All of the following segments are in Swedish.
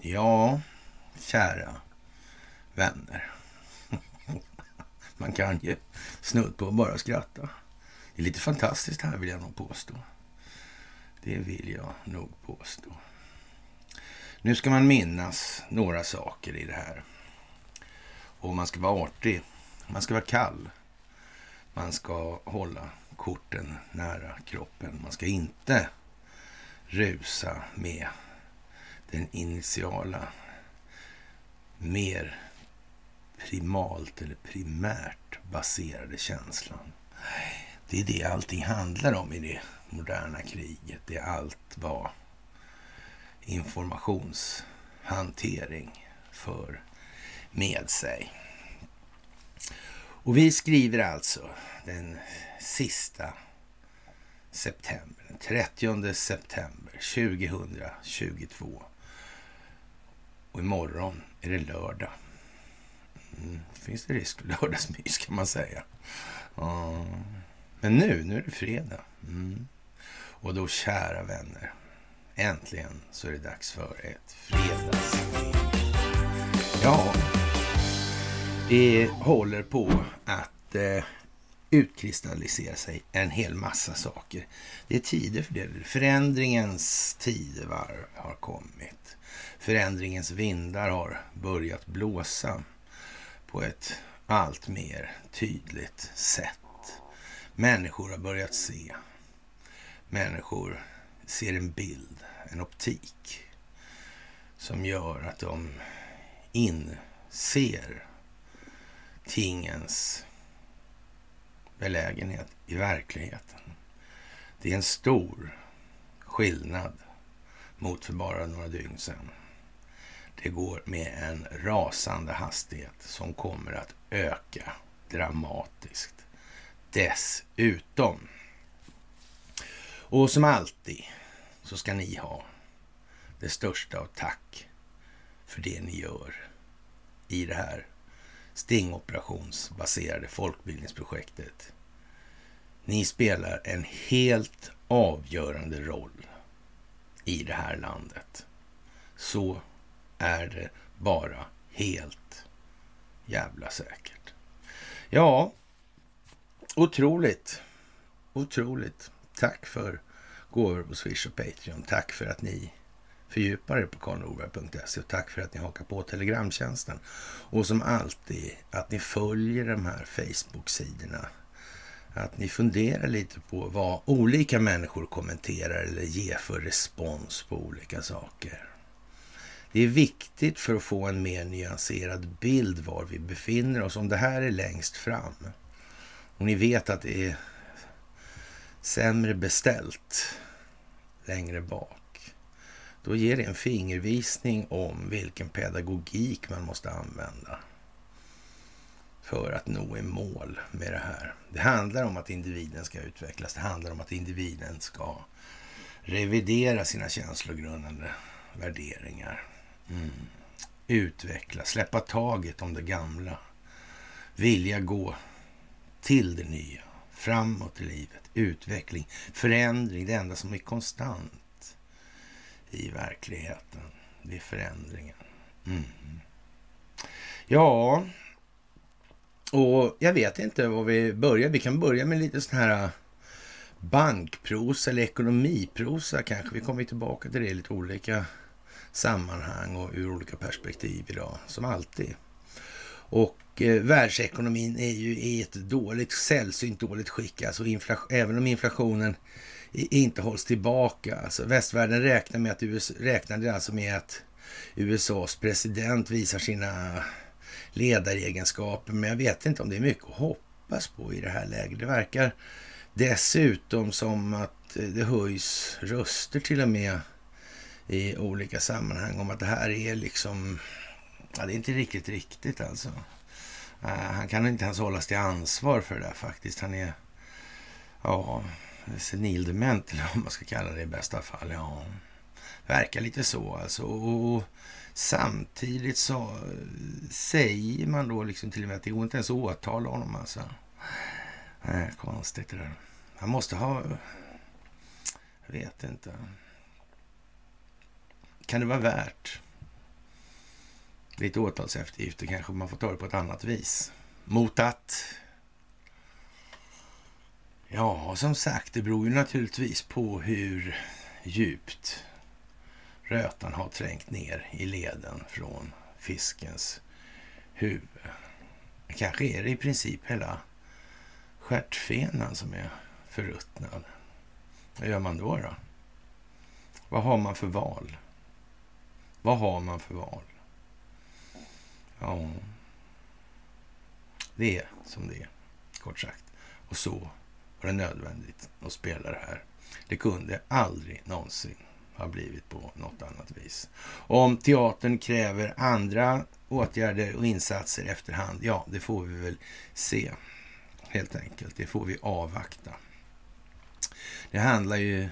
Ja, kära vänner. Man kan ju snudd på bara skratta. Det är lite fantastiskt här vill jag nog påstå. Det vill jag nog påstå. Nu ska man minnas några saker i det här. Och man ska vara artig. Man ska vara kall. Man ska hålla korten nära kroppen. Man ska inte rusa med den initiala, mer primalt eller primärt baserade känslan. Det är det allting handlar om i det moderna kriget. Det är allt vad informationshantering för med sig. Och vi skriver alltså den sista september, den 30 september 2022. Och imorgon är det lördag. Mm, finns det risk för lördagsmys kan man säga. Mm. Men nu, nu är det fredag. Mm. Och då, kära vänner, äntligen så är det dags för ett fredagsmys. Ja, det håller på att eh, utkristallisera sig en hel massa saker. Det är tider för det. Förändringens tidevarv har kommit. Förändringens vindar har börjat blåsa på ett allt mer tydligt sätt. Människor har börjat se. Människor ser en bild, en optik som gör att de inser tingens belägenhet i verkligheten. Det är en stor skillnad mot för bara några dygn sedan. Det går med en rasande hastighet som kommer att öka dramatiskt dessutom. Och som alltid så ska ni ha det största av tack för det ni gör i det här stingoperationsbaserade folkbildningsprojektet. Ni spelar en helt avgörande roll i det här landet. Så är det bara helt jävla säkert. Ja, otroligt. Otroligt. Tack för gåvor på Swish och Patreon. Tack för att ni Fördjupa er på karlnorberg.se och tack för att ni hakar på Telegramtjänsten. Och som alltid att ni följer de här Facebook-sidorna. Att ni funderar lite på vad olika människor kommenterar eller ger för respons på olika saker. Det är viktigt för att få en mer nyanserad bild var vi befinner oss. Om det här är längst fram och ni vet att det är sämre beställt längre bak. Då ger det en fingervisning om vilken pedagogik man måste använda för att nå i mål med det här. Det handlar om att individen ska utvecklas. Det handlar om att individen ska revidera sina känslogrundande värderingar. Mm. Utveckla, släppa taget om det gamla. Vilja gå till det nya, framåt i livet, utveckling, förändring. Det enda som är konstant i verkligheten, det är förändringen. Mm. Ja, och jag vet inte var vi börjar. Vi kan börja med lite sån här äh, bankprosa eller ekonomiprosa kanske. Vi kommer tillbaka till det i lite olika sammanhang och ur olika perspektiv idag, som alltid. Och eh, världsekonomin är ju i ett dåligt, sällsynt dåligt skick. Alltså även om inflationen inte hålls tillbaka. Alltså västvärlden räknar med att USA, räknade alltså med att USAs president visar sina ledaregenskaper. Men jag vet inte om det är mycket att hoppas på i det här läget. Det verkar dessutom som att eh, det höjs röster till och med i olika sammanhang om att det här är liksom Ja, det är inte riktigt riktigt alltså. Uh, han kan inte ens hållas till ansvar för det där faktiskt. Han är ja, senildement eller vad man ska kalla det i bästa fall. Ja, verkar lite så alltså. Och samtidigt så eh, säger man då liksom till och med att det går inte ens att åtala honom alltså. Nej, konstigt det där. Han måste ha... Jag vet inte. Kan det vara värt lite åtalseftergifter kanske man får ta det på ett annat vis. Mot att... Ja, som sagt, det beror ju naturligtvis på hur djupt rötan har trängt ner i leden från fiskens huvud. Kanske är det i princip hela stjärtfenan som är förruttnad. Vad gör man då, då? Vad har man för val? Vad har man för val? Ja, det är som det är, kort sagt. Och så var det nödvändigt att spela det här. Det kunde aldrig någonsin ha blivit på något annat vis. Om teatern kräver andra åtgärder och insatser efterhand, ja, det får vi väl se. Helt enkelt. Det får vi avvakta. Det handlar ju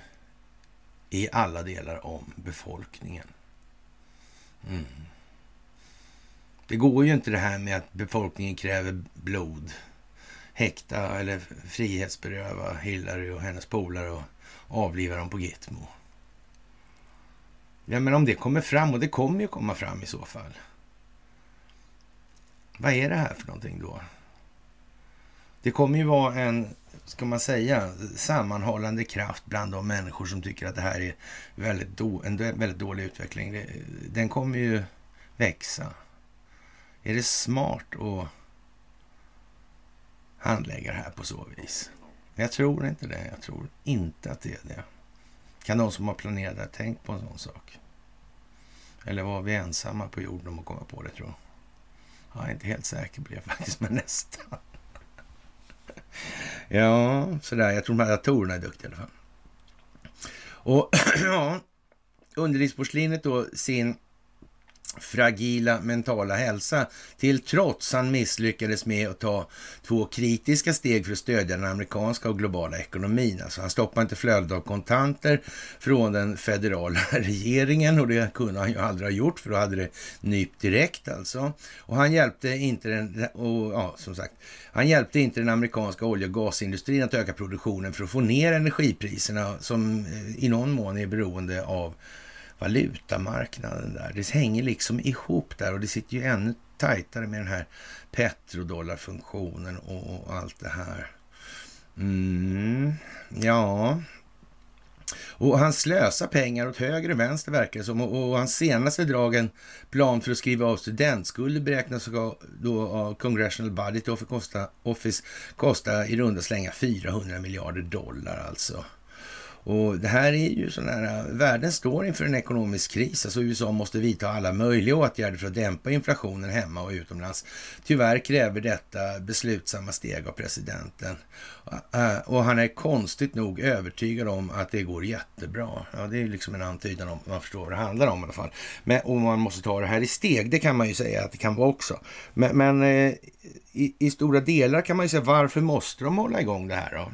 i alla delar om befolkningen. Mm. Det går ju inte det här med att befolkningen kräver blod. Häkta eller frihetsberöva Hillary och hennes polare och avliva dem på Gitmo. Ja, men om det kommer fram, och det kommer ju komma fram i så fall. Vad är det här för någonting då? Det kommer ju vara en, ska man säga, sammanhållande kraft bland de människor som tycker att det här är väldigt en väldigt dålig utveckling. Den kommer ju växa. Är det smart att handlägga det här på så vis? Jag tror inte det. Jag tror inte att det är det. Kan de som har planerat det ha tänkt på en sån sak? Eller var vi ensamma på jorden om att komma på det, tror jag. Jag är inte helt säker på det faktiskt, men nästan. ja, sådär. Jag tror de här datorerna är duktiga i alla fall. Och ja, underlivsporslinet då, sin fragila mentala hälsa till trots han misslyckades med att ta två kritiska steg för att stödja den amerikanska och globala ekonomin. Alltså han stoppade inte flödet av kontanter från den federala regeringen och det kunde han ju aldrig ha gjort för då hade det nypt direkt alltså. Och han hjälpte inte den, och, ja, som sagt, han hjälpte inte den amerikanska olje och gasindustrin att öka produktionen för att få ner energipriserna som eh, i någon mån är beroende av valutamarknaden där. Det hänger liksom ihop där och det sitter ju ännu tajtare med den här petrodollarfunktionen och allt det här. Mm, ja, och han slösar pengar åt höger och vänster verkar det som. Och, och hans senaste dragen plan för att skriva av studentskulder beräknas då av Congressional Budget Office kosta i runda slänga 400 miljarder dollar alltså. Och det här är ju sådana här, världen står inför en ekonomisk kris. Alltså USA måste vidta alla möjliga åtgärder för att dämpa inflationen hemma och utomlands. Tyvärr kräver detta beslutsamma steg av presidenten. Eh, och han är konstigt nog övertygad om att det går jättebra. Ja, det är liksom en antydan om man förstår vad det handlar om i alla fall. Men, och man måste ta det här i steg, det kan man ju säga att det kan vara också. Men, men eh, i, i, stora delar kan man ju säga, varför måste de hålla igång det här då?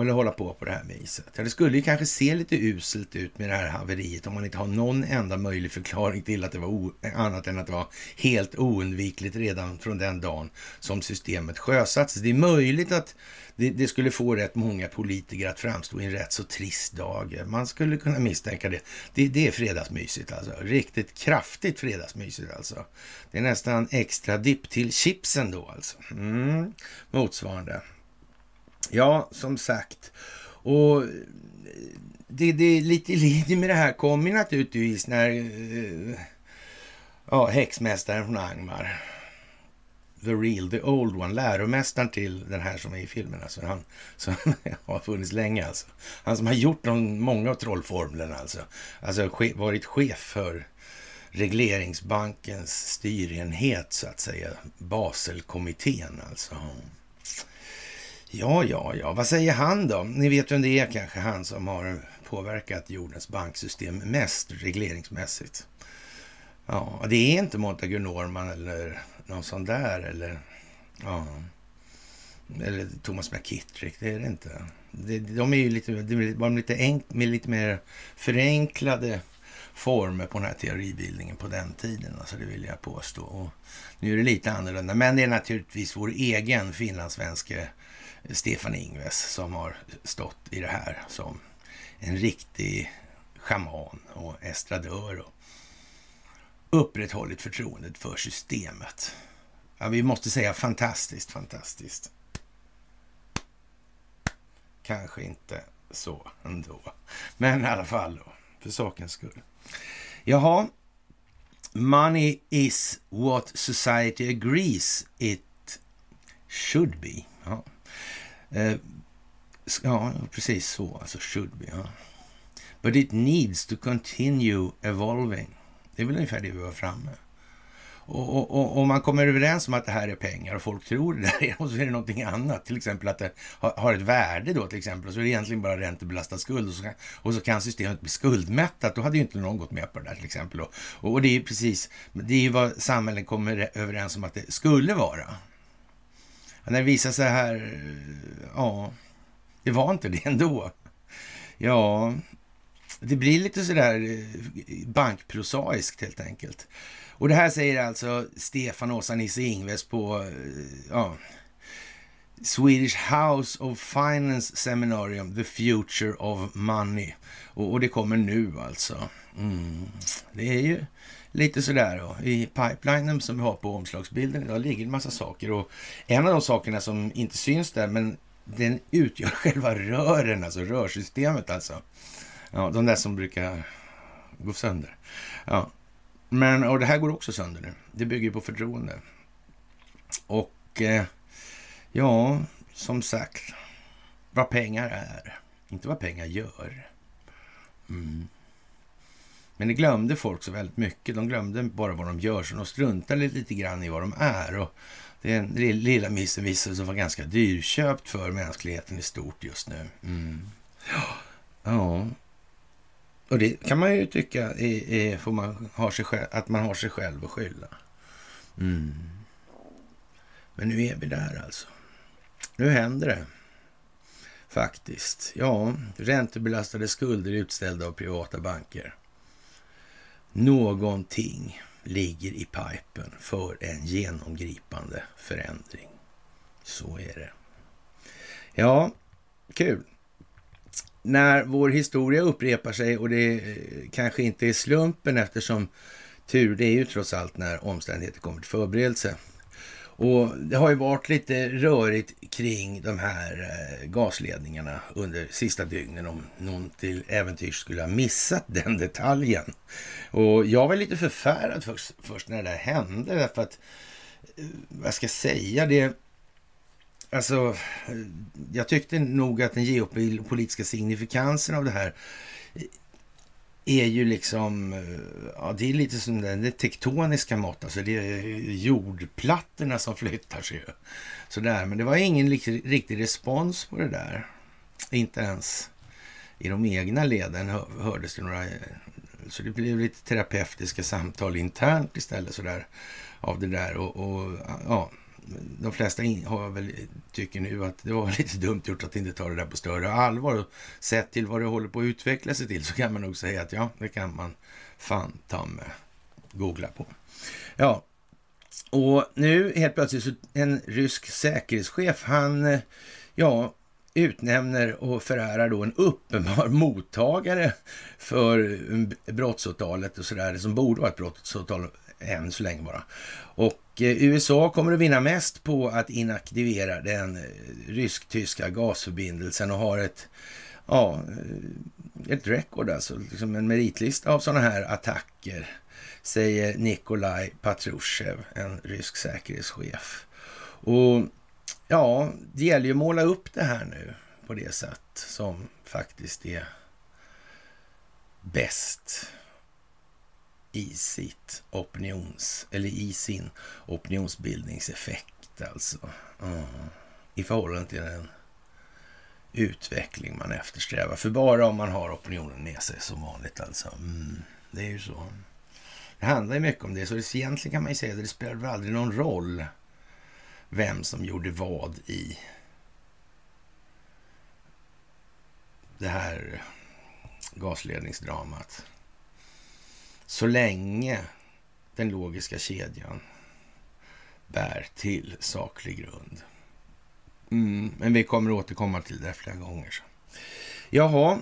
Eller hålla på på det här viset. Ja, det skulle ju kanske se lite uselt ut med det här haveriet om man inte har någon enda möjlig förklaring till att det var annat än att det var helt oundvikligt redan från den dagen som systemet sjösattes. Det är möjligt att det, det, skulle få rätt många politiker att framstå i en rätt så trist dag. Man skulle kunna misstänka det. Det, det är fredagsmysigt alltså. Riktigt kraftigt fredagsmysigt alltså. Det är nästan extra dipp till chipsen då alltså. Mm, motsvarande. Ja, som sagt. Och eh, det, det är lite i linje med det här kommer naturligtvis när eh, ja, häxmästaren från Angmar, the real, the old one, läromästaren till den här som är i filmen, alltså han som har funnits länge alltså. Han som har gjort någon, många av trollformlerna alltså. Alltså varit chef för regleringsbankens styrenhet så att säga, Baselkommittén alltså. Ja, ja, ja, vad säger han då? Ni vet vem det är kanske, han som har påverkat jordens banksystem mest regleringsmässigt. Ja, det är inte Montague Norman eller någon sån där eller, ja, eller Thomas McKittrick, det är det inte. De är ju lite, de är lite, enk, med lite mer förenklade former på den här teoribildningen på den tiden. Alltså det vill jag påstå. Och nu är det lite annorlunda, men det är naturligtvis vår egen finlandssvenske Stefan Ingves som har stått i det här som en riktig schaman och estradör och upprätthållit förtroendet för systemet. Ja, vi måste säga fantastiskt, fantastiskt. Kanske inte så ändå. Men i alla fall då, för sakens skull. Jaha. Money is what society agrees it should be. Ja, eh, ja precis så. Alltså should be. Ja. But it needs to continue evolving. Det är väl ungefär det vi var framme. Och, och, och, och, man kommer överens om att det här är pengar och folk tror det där och så är det någonting annat. Till exempel att det har, ett värde då till exempel och så är det egentligen bara räntebelastad skuld och så, kan, och så kan systemet bli skuldmättat. Då hade ju inte någon gått med på det där till exempel. Och, och det är ju precis, det är ju vad samhällen kommer överens om att det skulle vara. När det visar sig här, ja, det var inte det ändå. Ja, det blir lite sådär eh, bankprosaiskt helt enkelt. Och det här säger alltså Stefan Åsa Nisse Ingves på eh, ja, Swedish House of Finance Seminarium, The Future of Money. Och, och det kommer nu alltså. Mm. Det är ju lite sådär då. I pipelinen som vi har på omslagsbilden idag ligger en massa saker. Och en av de sakerna som inte syns där, men den utgör själva rören, alltså rörsystemet alltså. Ja, de där som brukar gå sönder. Ja. Men, och det här går också sönder nu. Det bygger på förtroende. Och eh, ja, som sagt, vad pengar är. Inte vad pengar gör. Mm. Men det glömde folk så väldigt mycket. De glömde bara vad de gör, så de struntade lite grann i vad de är. Och den lilla missen visade sig vara ganska dyrköpt för mänskligheten i stort just nu. Mm. Ja, och det kan man ju tycka är, är, får man ha sig själv, att man har sig själv att skylla. Mm. Men nu är vi där alltså. Nu händer det. Faktiskt. Ja, räntebelastade skulder utställda av privata banker. Någonting ligger i pipen för en genomgripande förändring. Så är det. Ja, kul när vår historia upprepar sig och det eh, kanske inte är slumpen eftersom tur, det är ju trots allt när omständigheter kommer till förberedelse. Och det har ju varit lite rörigt kring de här eh, gasledningarna under sista dygnen om någon till äventyrs skulle ha missat den detaljen. Och jag var lite förfärad först, först när det där hände därför att, eh, vad ska jag säga, det Alltså, eh, jag tyckte nog att den geopolitiska signifikansen av det här är ju liksom, eh, ja det är lite som det tektoniska mått, alltså det är jordplattorna som flyttar sig. Sådär, men det var ingen riktig respons på det där. Inte ens i de egna leden hördes det några, så det blev lite terapeutiska samtal internt istället sådär av det där och, och ja, de flesta har väl, tycker nu att det var lite dumt gjort att inte ta det där på större allvar. Och sett till vad det håller på att utveckla sig till så kan man nog säga att ja, det kan man fan ta med googla på. Ja, och nu helt plötsligt så en rysk säkerhetschef, han eh, ja, utnämner och förärar då en uppenbar mottagare för eh, brottsåtalet och sådär, som borde vara ett brottsåtal än så länge bara. Och eh, USA kommer att vinna mest på att inaktivera den eh, rysk-tyska gasförbindelsen och har ett, ja, eh, ett record, alltså liksom en meritlista av sådana här attacker, säger Nikolaj Patrushev, en rysk säkerhetschef. Och ja, det gäller ju att måla upp det här nu på det sätt som faktiskt är bäst i sitt opinions, eller i sin opinionsbildningseffekt alltså. Mm. I förhållande till den utveckling man eftersträvar. För bara om man har opinionen med sig som vanligt alltså. Mm. Det är ju så. Det handlar ju mycket om det, så det, egentligen kan man ju säga att det spelar väl aldrig någon roll vem som gjorde vad i det här gasledningsdramat. Så länge den logiska kedjan bär till saklig grund. Mm, men vi kommer återkomma till det flera gånger. Så. Jaha,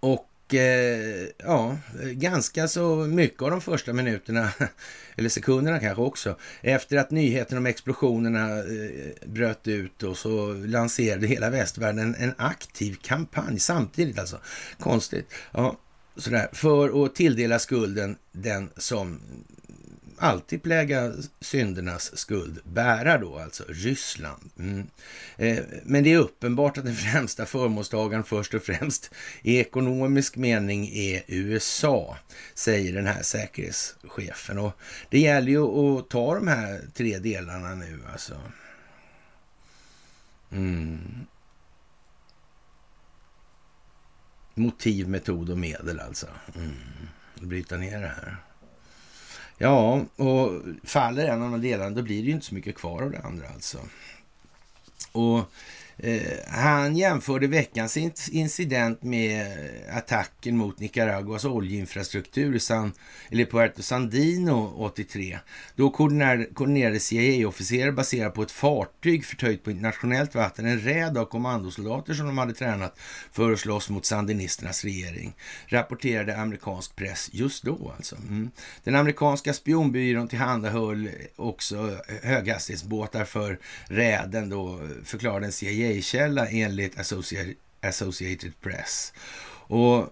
och eh, ja, ganska så mycket av de första minuterna, eller sekunderna kanske också, efter att nyheten om explosionerna eh, bröt ut och så lanserade hela västvärlden en, aktiv kampanj samtidigt alltså. Konstigt. Ja, sådär, för att tilldela skulden den som alltid pläga syndernas skuld bära då, alltså Ryssland. Mm. Eh, men det är uppenbart att den främsta förmånstagaren först och främst i ekonomisk mening är USA, säger den här säkerhetschefen. Och det gäller ju att ta de här tre delarna nu alltså. Mm. Motiv, metod och medel alltså. Mm. Bryta ner det här. Ja, och faller en av de delarna då blir det ju inte så mycket kvar av det andra alltså. Och Eh, han jämförde veckans incident med eh, attacken mot Nicaraguas oljeinfrastruktur i San, eller Puerto Sandino 83. Då koordinerade CIA-officerare baserat på ett fartyg förtöjt på internationellt vatten en räd av kommandosoldater som de hade tränat för att slåss mot sandinisternas regering, rapporterade amerikansk press just då alltså. Mm. Den amerikanska spionbyrån tillhandahöll också eh, höghastighetsbåtar för räden då, förklarade en CIA CIA-källa enligt Associated Press. Och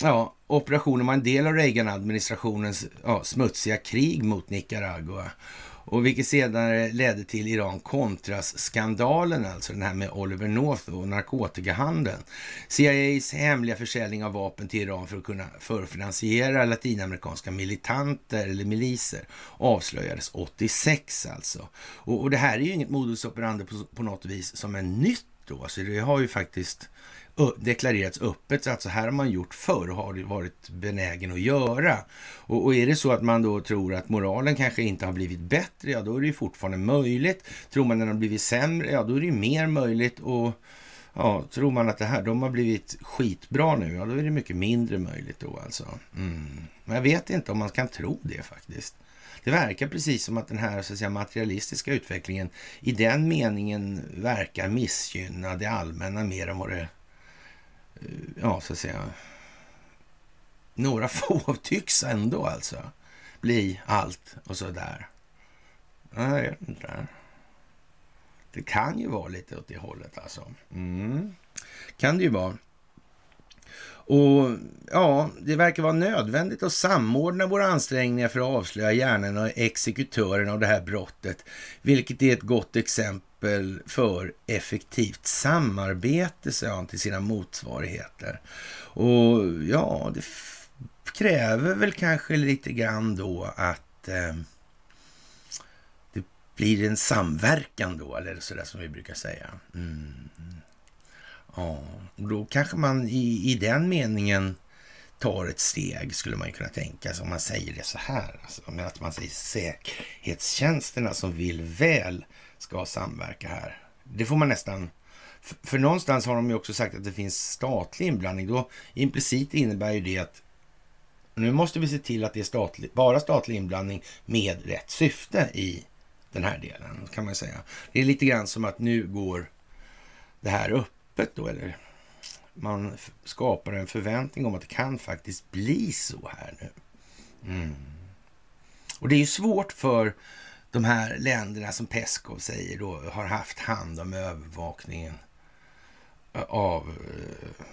ja, operationen var en del av Reagan-administrationens ja, smutsiga krig mot Nicaragua. Och vilket senare ledde till Iran-Contras-skandalen, alltså den här med Oliver North och narkotikahandeln. CIAs hemliga försäljning av vapen till Iran för att kunna förfinansiera latinamerikanska militanter eller miliser avslöjades 86 alltså. Och, och det här är ju inget modus operandi på, på något vis som är nytt då. så det har ju faktiskt deklarerats öppet så att så här har man gjort förr och har varit benägen att göra. Och, och, är det så att man då tror att moralen kanske inte har blivit bättre, ja då är det ju fortfarande möjligt. Tror man den har blivit sämre, ja då är det ju mer möjligt. Och ja, tror man att det här, de har blivit skitbra nu, ja då är det mycket mindre möjligt då alltså. Mm. Men jag vet inte om man kan tro det faktiskt. Det verkar precis som att den här så att säga, materialistiska utvecklingen i den meningen verkar missgynna det allmänna mer än vad det Eh, ja, så att säga, några få tycks ändå alltså bli allt och så där. Jag vet inte. Det kan ju vara lite åt det hållet alltså. Mm. Kan det ju vara. Och ja, det verkar vara nödvändigt att samordna våra ansträngningar för att avslöja hjärnan och exekutören av det här brottet, vilket är ett gott exempel för effektivt samarbete, sa han till sina motsvarigheter. Och ja, det kräver väl kanske lite grann då att eh, det blir en samverkan då, eller sådär som vi brukar säga. Mm. Ja, då kanske man i, i den meningen tar ett steg, skulle man kunna tänka sig, om man säger det så här. Alltså, att man säger säkerhetstjänsterna som vill väl ska samverka här. Det får man nästan... För, för någonstans har de ju också sagt att det finns statlig inblandning. Då implicit innebär ju det att nu måste vi se till att det är statlig, bara statlig inblandning med rätt syfte i den här delen, kan man säga. Det är lite grann som att nu går det här öppet då, eller man skapar en förväntning om att det kan faktiskt bli så här nu. Mm. Och det är ju svårt för de här länderna som Peskov säger då har haft hand om övervakningen av eh,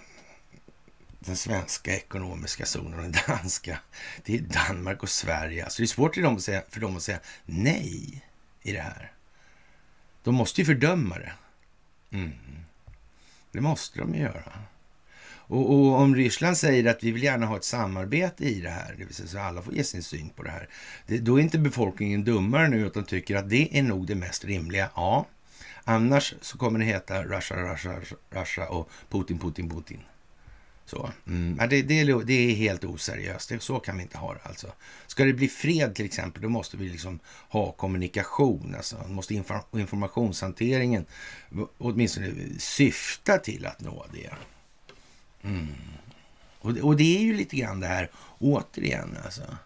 den svenska ekonomiska zonen och den danska. Det är Danmark och Sverige. Alltså det är svårt för dem att säga, för dem att säga nej i det här. De måste ju fördöma det. Mm. Det måste de ju göra. Och, och, om Ryssland säger att vi vill gärna ha ett samarbete i det här, det vill säga så alla får ge sin syn på det här, det, då är inte befolkningen dummare nu utan tycker att det är nog det mest rimliga. Ja, annars så kommer det heta Russia, Russia, Russia och Putin, Putin, Putin. Så. Mm. det, det, det, är helt oseriöst. så kan vi inte ha det. Alltså. Ska det bli fred till exempel, då måste vi liksom ha kommunikation. Alltså. Måste informationshanteringen åtminstone syfta till att nå det. Mm. Och, och, det är ju lite grann det här, återigen alltså.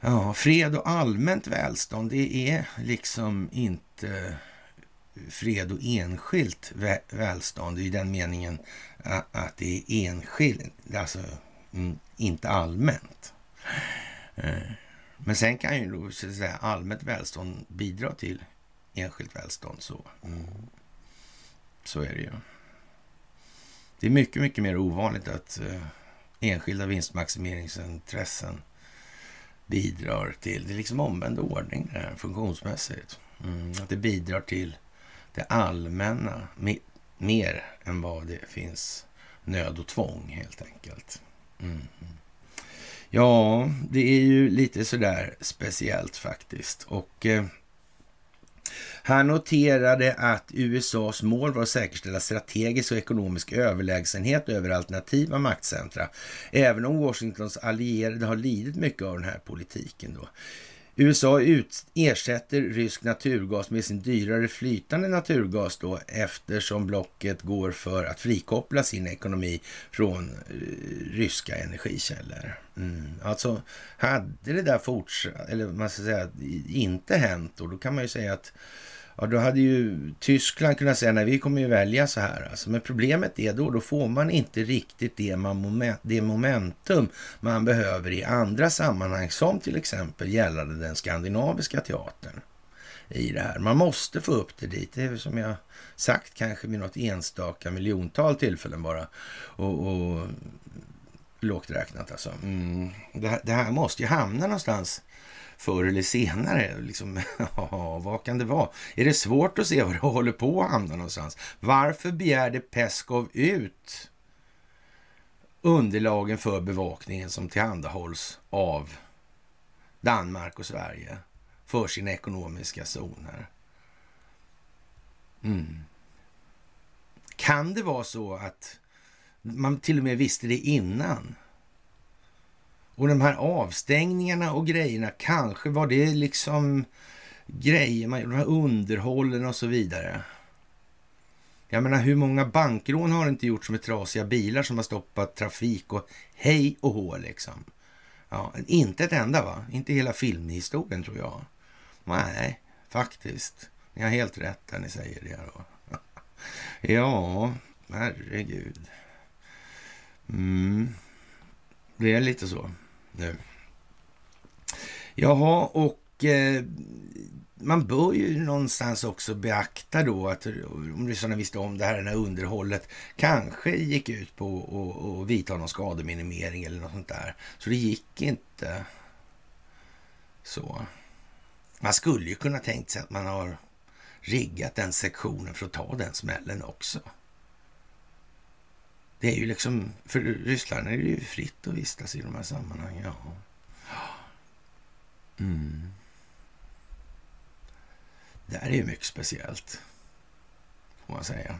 Ja, fred och allmänt välstånd, det är liksom inte fred och enskilt välstånd i den meningen att det är enskilt, alltså mm, inte allmänt. Eh, men sen kan ju då så att säga, allmänt välstånd bidra till enskilt välstånd. Så, mm. så är det ju. Det är mycket, mycket mer ovanligt att eh, enskilda vinstmaximeringsintressen bidrar till, det är liksom omvänd ordning det här, funktionsmässigt. Mm, att det bidrar till det allmänna me mer än vad det finns nöd och tvång helt enkelt. Mm. Ja, det är ju lite sådär speciellt faktiskt. Och eh, han noterade att USAs mål var att säkerställa strategisk och ekonomisk överlägsenhet över alternativa maktcentra, även om Washingtons allierade har lidit mycket av den här politiken. Då. USA ut, ersätter rysk naturgas med sin dyrare flytande naturgas då eftersom blocket går för att frikoppla sin ekonomi från eh, ryska energikällor. Mm. Alltså, hade det där fortsatt, eller man ska säga inte hänt då, då kan man ju säga att Ja, då hade ju Tyskland kunnat säga nej, vi kommer ju välja så här. Alltså. Men problemet är då, då får man inte riktigt det, man moment, det momentum man behöver i andra sammanhang, som till exempel gällande den skandinaviska teatern i det här. Man måste få upp det dit. Det är som jag sagt kanske vid något enstaka miljontal tillfällen bara. Och, och lågt räknat alltså. Mm. Det, här, det, här, måste ju hamna någonstans förr eller senare. Liksom, ja, vad kan det vara? Är det svårt att se var det håller på att hamna någonstans? Varför begärde Peskov ut underlagen för bevakningen som tillhandahålls av Danmark och Sverige för sina ekonomiska zoner? Mm. Kan det vara så att man till och med visste det innan? Och de här avstängningarna och grejerna, kanske var det liksom grejer, de här underhållen och så vidare. Jag menar, hur många bankrån har det inte gjorts med trasiga bilar som har stoppat trafik och hej och hå liksom. Ja, inte ett enda va? Inte hela filmhistorien tror jag. Nej, faktiskt. Ni har helt rätt när ni säger det. Då. ja, herregud. Mm. Det är lite så nu. Jaha, och eh, man bör ju någonstans också beakta då att om ryssarna visste om det här, det här underhållet kanske gick ut på att vidta någon skademinimering eller något sånt där. Så det gick inte så. Man skulle ju kunna tänkt sig att man har riggat den sektionen för att ta den smällen också. Det är ju liksom, för Ryssland är det ju fritt att vistas i de här sammanhangen. Ja. Mm. Det här är ju mycket speciellt, får man säga.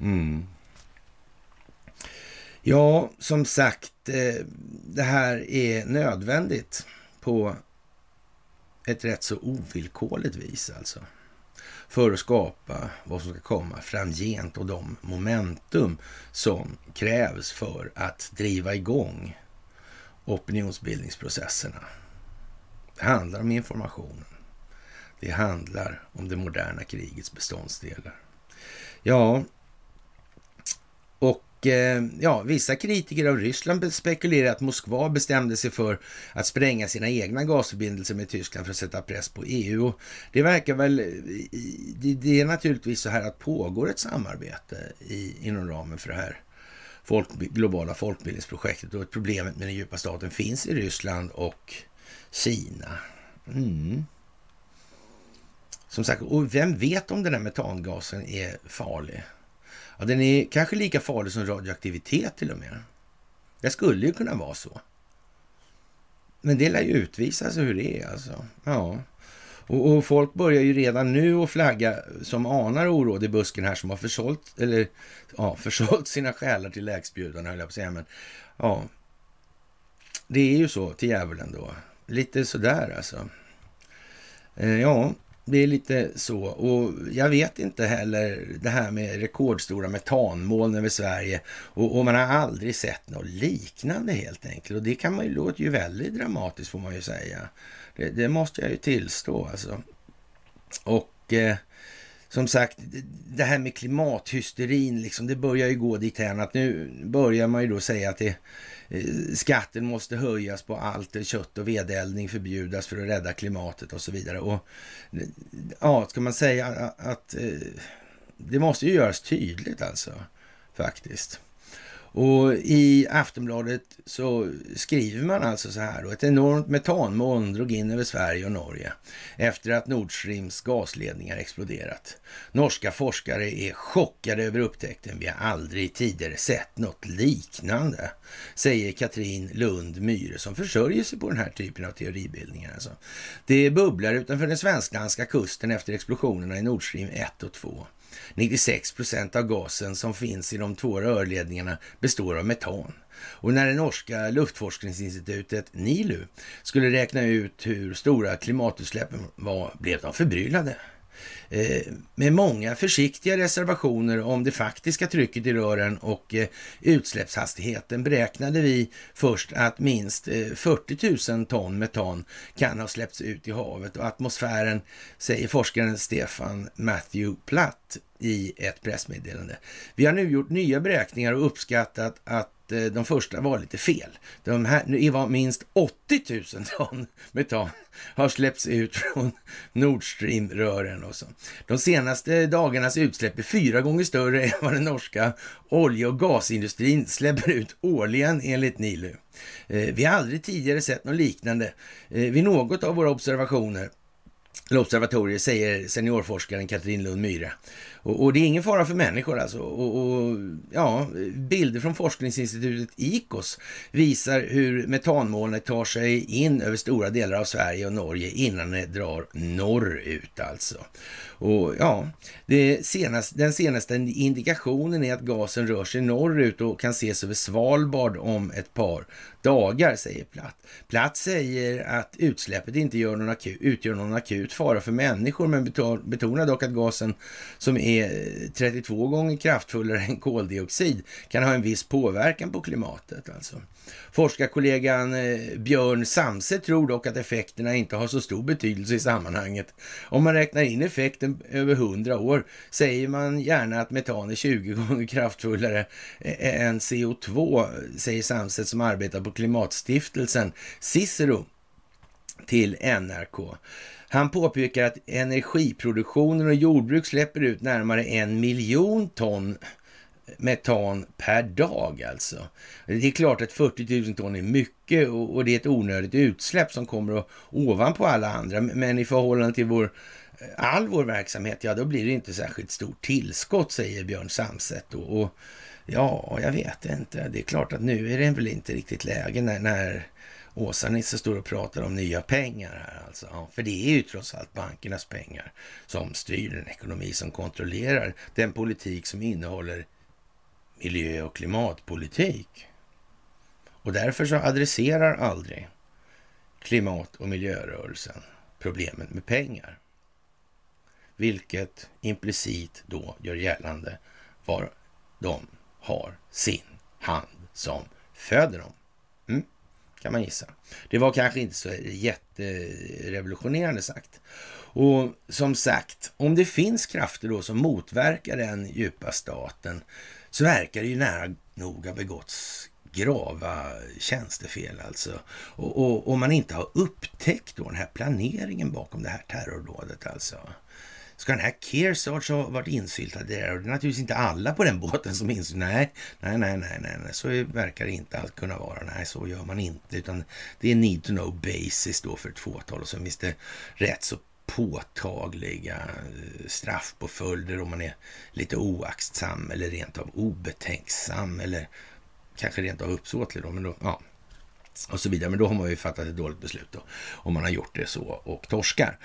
Mm. Ja, som sagt, eh, det här är nödvändigt på ett rätt så ovillkorligt vis alltså för att skapa vad som ska komma framgent och de momentum som krävs för att driva igång opinionsbildningsprocesserna. Det handlar om informationen. Det handlar om det moderna krigets beståndsdelar. Ja, Eh, ja, vissa kritiker av Ryssland spekulerar att Moskva bestämde sig för att spränga sina egna gasförbindelser med Tyskland för att sätta press på EU. Det verkar väl, eh, det är naturligtvis så här att pågår ett samarbete i, inom ramen för det här folk, globala folkbildningsprojektet och problemet med den djupa staten finns i Ryssland och Kina. Mm. Som sagt, och vem vet om den här metangasen är farlig? Ja, den är kanske lika farlig som radioaktivitet till och med. Det skulle ju kunna vara så. Men det lär ju utvisa sig hur det är alltså. Ja. Och, och, folk börjar ju redan nu att flagga som anar oråd i busken här som har försålt, eller, ja, försålt sina själar till lägstbjudarna höll jag på att säga. Men ja, det är ju så till djävulen då. Lite sådär alltså. Eh, ja, det är lite så. Och jag vet inte heller det här med rekordstora metanmoln över Sverige. Och, och, man har aldrig sett något liknande helt enkelt. Och det kan man ju, låter ju väldigt dramatiskt får man ju säga. Det, det måste jag ju tillstå alltså. Och eh, som sagt, det här med klimathysterin, liksom, det börjar ju gå dithän att nu börjar man ju då säga att det, Eh, skatten måste höjas på allt, eh, kött och vedeldning förbjudas för att rädda klimatet och så vidare. Och eh, ja, ska man säga att det måste ju göras tydligt alltså, faktiskt. Och i Aftonbladet så skriver man alltså så här då. Ett enormt metanmoln drog in över Sverige och Norge efter att Nord Streams gasledningar exploderat. Norska forskare är chockade över upptäckten. Vi har aldrig tidigare sett något liknande, säger Katrin Lund Myhre som försörjer sig på den här typen av teoribildningar. Alltså. Det bubblar utanför den svensk-danska kusten efter explosionerna i Nord Stream 1 och 2. 96 procent av gasen som finns i de två rörledningarna består av metan. Och när det norska luftforskningsinstitutet NILU skulle räkna ut hur stora klimatutsläppen var blev de förbryllade. Eh, med många försiktiga reservationer om det faktiska trycket i rören och eh, utsläppshastigheten beräknade vi först att minst eh, 40 000 ton metan kan ha släppts ut i havet och atmosfären, säger forskaren Stefan Matthew Platt i ett pressmeddelande. Vi har nu gjort nya beräkningar och uppskattat att Eh, de första var lite fel. De här, det var minst 80 000 ton metan har släppts ut från Nord Stream-rören och så. De senaste dagarnas utsläpp är fyra gånger större än vad den norska olje och gasindustrin släpper ut årligen enligt Nilu. Eh, vi har aldrig tidigare sett något liknande eh, vid något av våra observationer observatorier, säger seniorforskaren Katrin Lund Myhre. Och, och, det är ingen fara för människor alltså. Och, och, ja, bilder från forskningsinstitutet IKOS visar hur metanmolnet tar sig in över stora delar av Sverige och Norge innan det drar norrut alltså. Och ja, det senaste, den senaste indikationen är att gasen rör sig norrut och kan ses över Svalbard om ett par dagar, säger Platt. Platt säger att utsläppet inte gör någon akut, utgör någon akut fara för människor, men betonar dock att gasen som är Eh, 32 gånger kraftfullare än koldioxid kan ha en viss påverkan på klimatet. Alltså. Forskarkollegan eh, Björn Samse tror dock att effekterna inte har så stor betydelse i sammanhanget. Om man räknar in effekten över 100 år säger man gärna att metan är 20 gånger kraftfullare än CO2, säger Samse som arbetar på klimatstiftelsen Cicero till NRK. Han påpekar att energiproduktionen och jordbruk släpper ut närmare en miljon ton metan per dag alltså. Det är klart att 40 000 ton är mycket och, det är ett onödigt utsläpp som kommer ovanpå alla andra. Men i förhållande till vår, all vår verksamhet, ja då blir det inte särskilt stort tillskott, säger Björn Samset. Och, och ja, jag vet inte. Det är klart att nu är det väl inte riktigt läge när, när Åsa-Nisse står och pratar om nya pengar här alltså. Ja, för det är ju trots allt bankernas pengar som styr den ekonomi som kontrollerar den politik som innehåller miljö och klimatpolitik. Och därför så adresserar aldrig klimat och miljörörelsen problemet med pengar. Vilket implicit då gör gällande var de har sin hand som föder dem. Mm, kan man gissa. Det var kanske inte så jätterevolutionerande sagt. Och som sagt, om det finns krafter då som motverkar den djupa staten så verkar det ju nära nog ha begåtts grava tjänstefel alltså. Och, och, och man inte har upptäckt då den här planeringen bakom det här terrordådet alltså. Ska den här Kearsarge ha varit insyltad där? Och det är naturligtvis inte alla på den båten som inser nej, nej, nej, nej, nej, nej, så verkar det inte allt kunna vara. Nej, så gör man inte, utan det är need to know basis då för ett fåtal och så finns det rätt så påtagliga eh, straffpåföljder om man är lite oaktsam eller rent av obetänksam eller kanske rent av uppsåtlig då, men då, ja, och så vidare. Men då har man ju fattat ett dåligt beslut då, om man har gjort det så och torskar.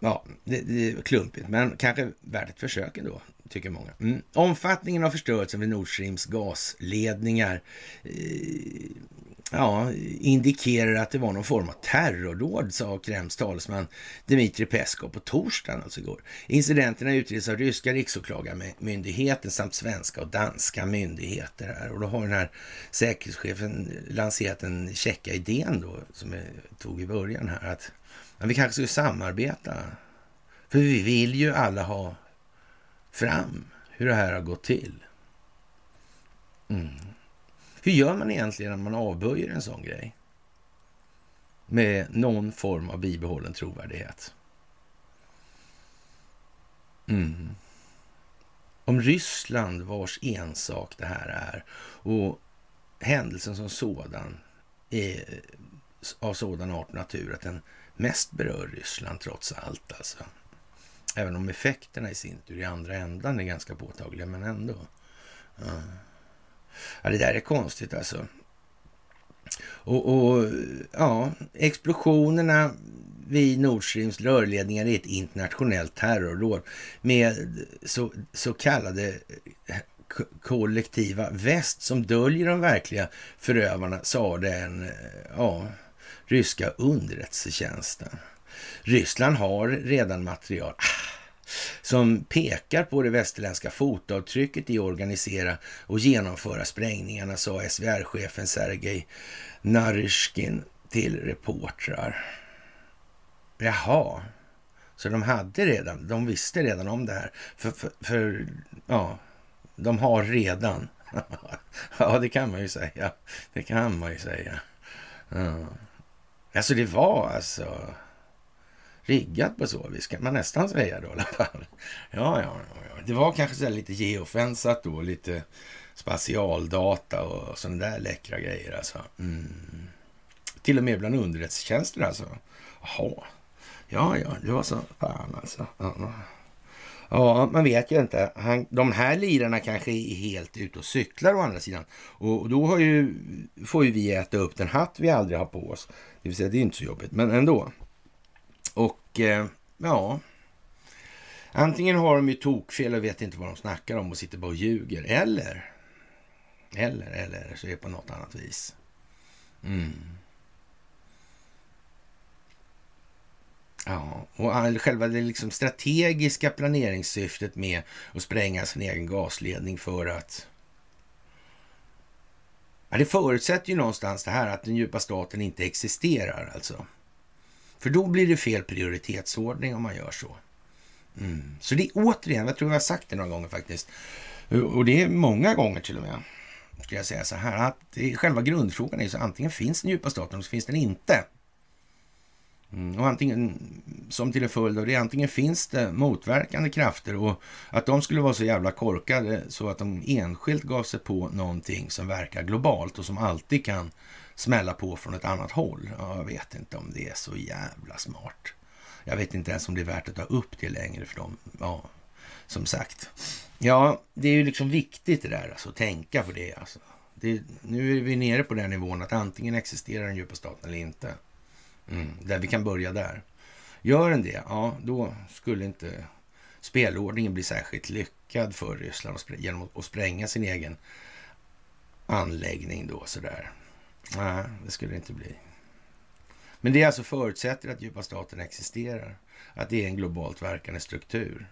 Ja, det, det är klumpigt, men kanske värt ett försök ändå, tycker många. Mm. Omfattningen av förstörelsen vid Nord Streams gasledningar eh, ja, indikerar att det var någon form av terrordåd, sa Kremls talesman Dmitrij Peskov på torsdagen, alltså igår. Incidenterna utreds av ryska riksåklagarmyndigheten samt svenska och danska myndigheter. Här. Och då har den här säkerhetschefen lanserat den käcka idén då, som jag tog i början här, att vi kanske skulle samarbeta. För vi vill ju alla ha fram hur det här har gått till. Mm. Hur gör man egentligen när man avböjer en sån grej? Med någon form av bibehållen trovärdighet. Mm. Om Ryssland, vars ensak det här är, och händelsen som sådan är av sådan art och natur att den mest berör Ryssland trots allt. Alltså. Även om effekterna i sin tur i andra ändan är ganska påtagliga, men ändå. Ja. ja det där är konstigt alltså. Och, och, ja, explosionerna vid Nord Streams rörledningar är ett internationellt terrordåd med så, så kallade eh, kollektiva väst som döljer de verkliga förövarna, sa den eh, ja, ryska underrättelsetjänsten. Ryssland har redan material ah, som pekar på det västerländska fotavtrycket i att organisera och genomföra sprängningarna, sa SVR-chefen Sergej Naryshkin till reportrar. Jaha, så de hade redan, de visste redan om det här. För, för, för ja, de har redan. ja, det kan man ju säga. Det kan man ju säga. Ja. Alltså det var alltså riggat på så vis kan man nästan säga då i alla fall. Ja, ja, ja. Det var kanske så lite geofensat då, lite spatialdata och sådana där läckra grejer alltså. Mm. Till och med bland underrättelsetjänster alltså. Jaha. Ja, ja, det var så fan alltså. Ja. Ja, man vet ju inte. Han, de här lirarna kanske är helt ute och cyklar å andra sidan. Och då har ju, får ju vi äta upp den hatt vi aldrig har på oss. Det vill säga, det är inte så jobbigt, men ändå. Och eh, ja, antingen har de ju tokfel och vet inte vad de snackar om och sitter bara och ljuger. Eller, eller, eller så är det på något annat vis. Mm. Ja, och själva det liksom strategiska planeringssyftet med att spränga sin egen gasledning för att... Ja, det förutsätter ju någonstans det här att den djupa staten inte existerar alltså. För då blir det fel prioritetsordning om man gör så. Mm. Så det är återigen, jag tror jag har sagt det några gånger faktiskt, och det är många gånger till och med, ska jag säga så här, att själva grundfrågan är så antingen finns den djupa staten eller så finns den inte. Mm, och antingen, som till en följd av det, antingen finns det motverkande krafter och att de skulle vara så jävla korkade så att de enskilt gav sig på någonting som verkar globalt och som alltid kan smälla på från ett annat håll. Ja, jag vet inte om det är så jävla smart. Jag vet inte ens om det är värt att ta upp det längre för dem. Ja, som sagt. Ja, det är ju liksom viktigt det där, alltså, att tänka på det. Alltså. det. Nu är vi nere på den nivån att antingen existerar den djupa staten eller inte. Mm, där vi kan börja där. Gör den det, ja, då skulle inte spelordningen bli särskilt lyckad för Ryssland genom att spränga sin egen anläggning då sådär. Nej, det skulle det inte bli. Men det är alltså förutsätter att djupa staten existerar. Att det är en globalt verkande struktur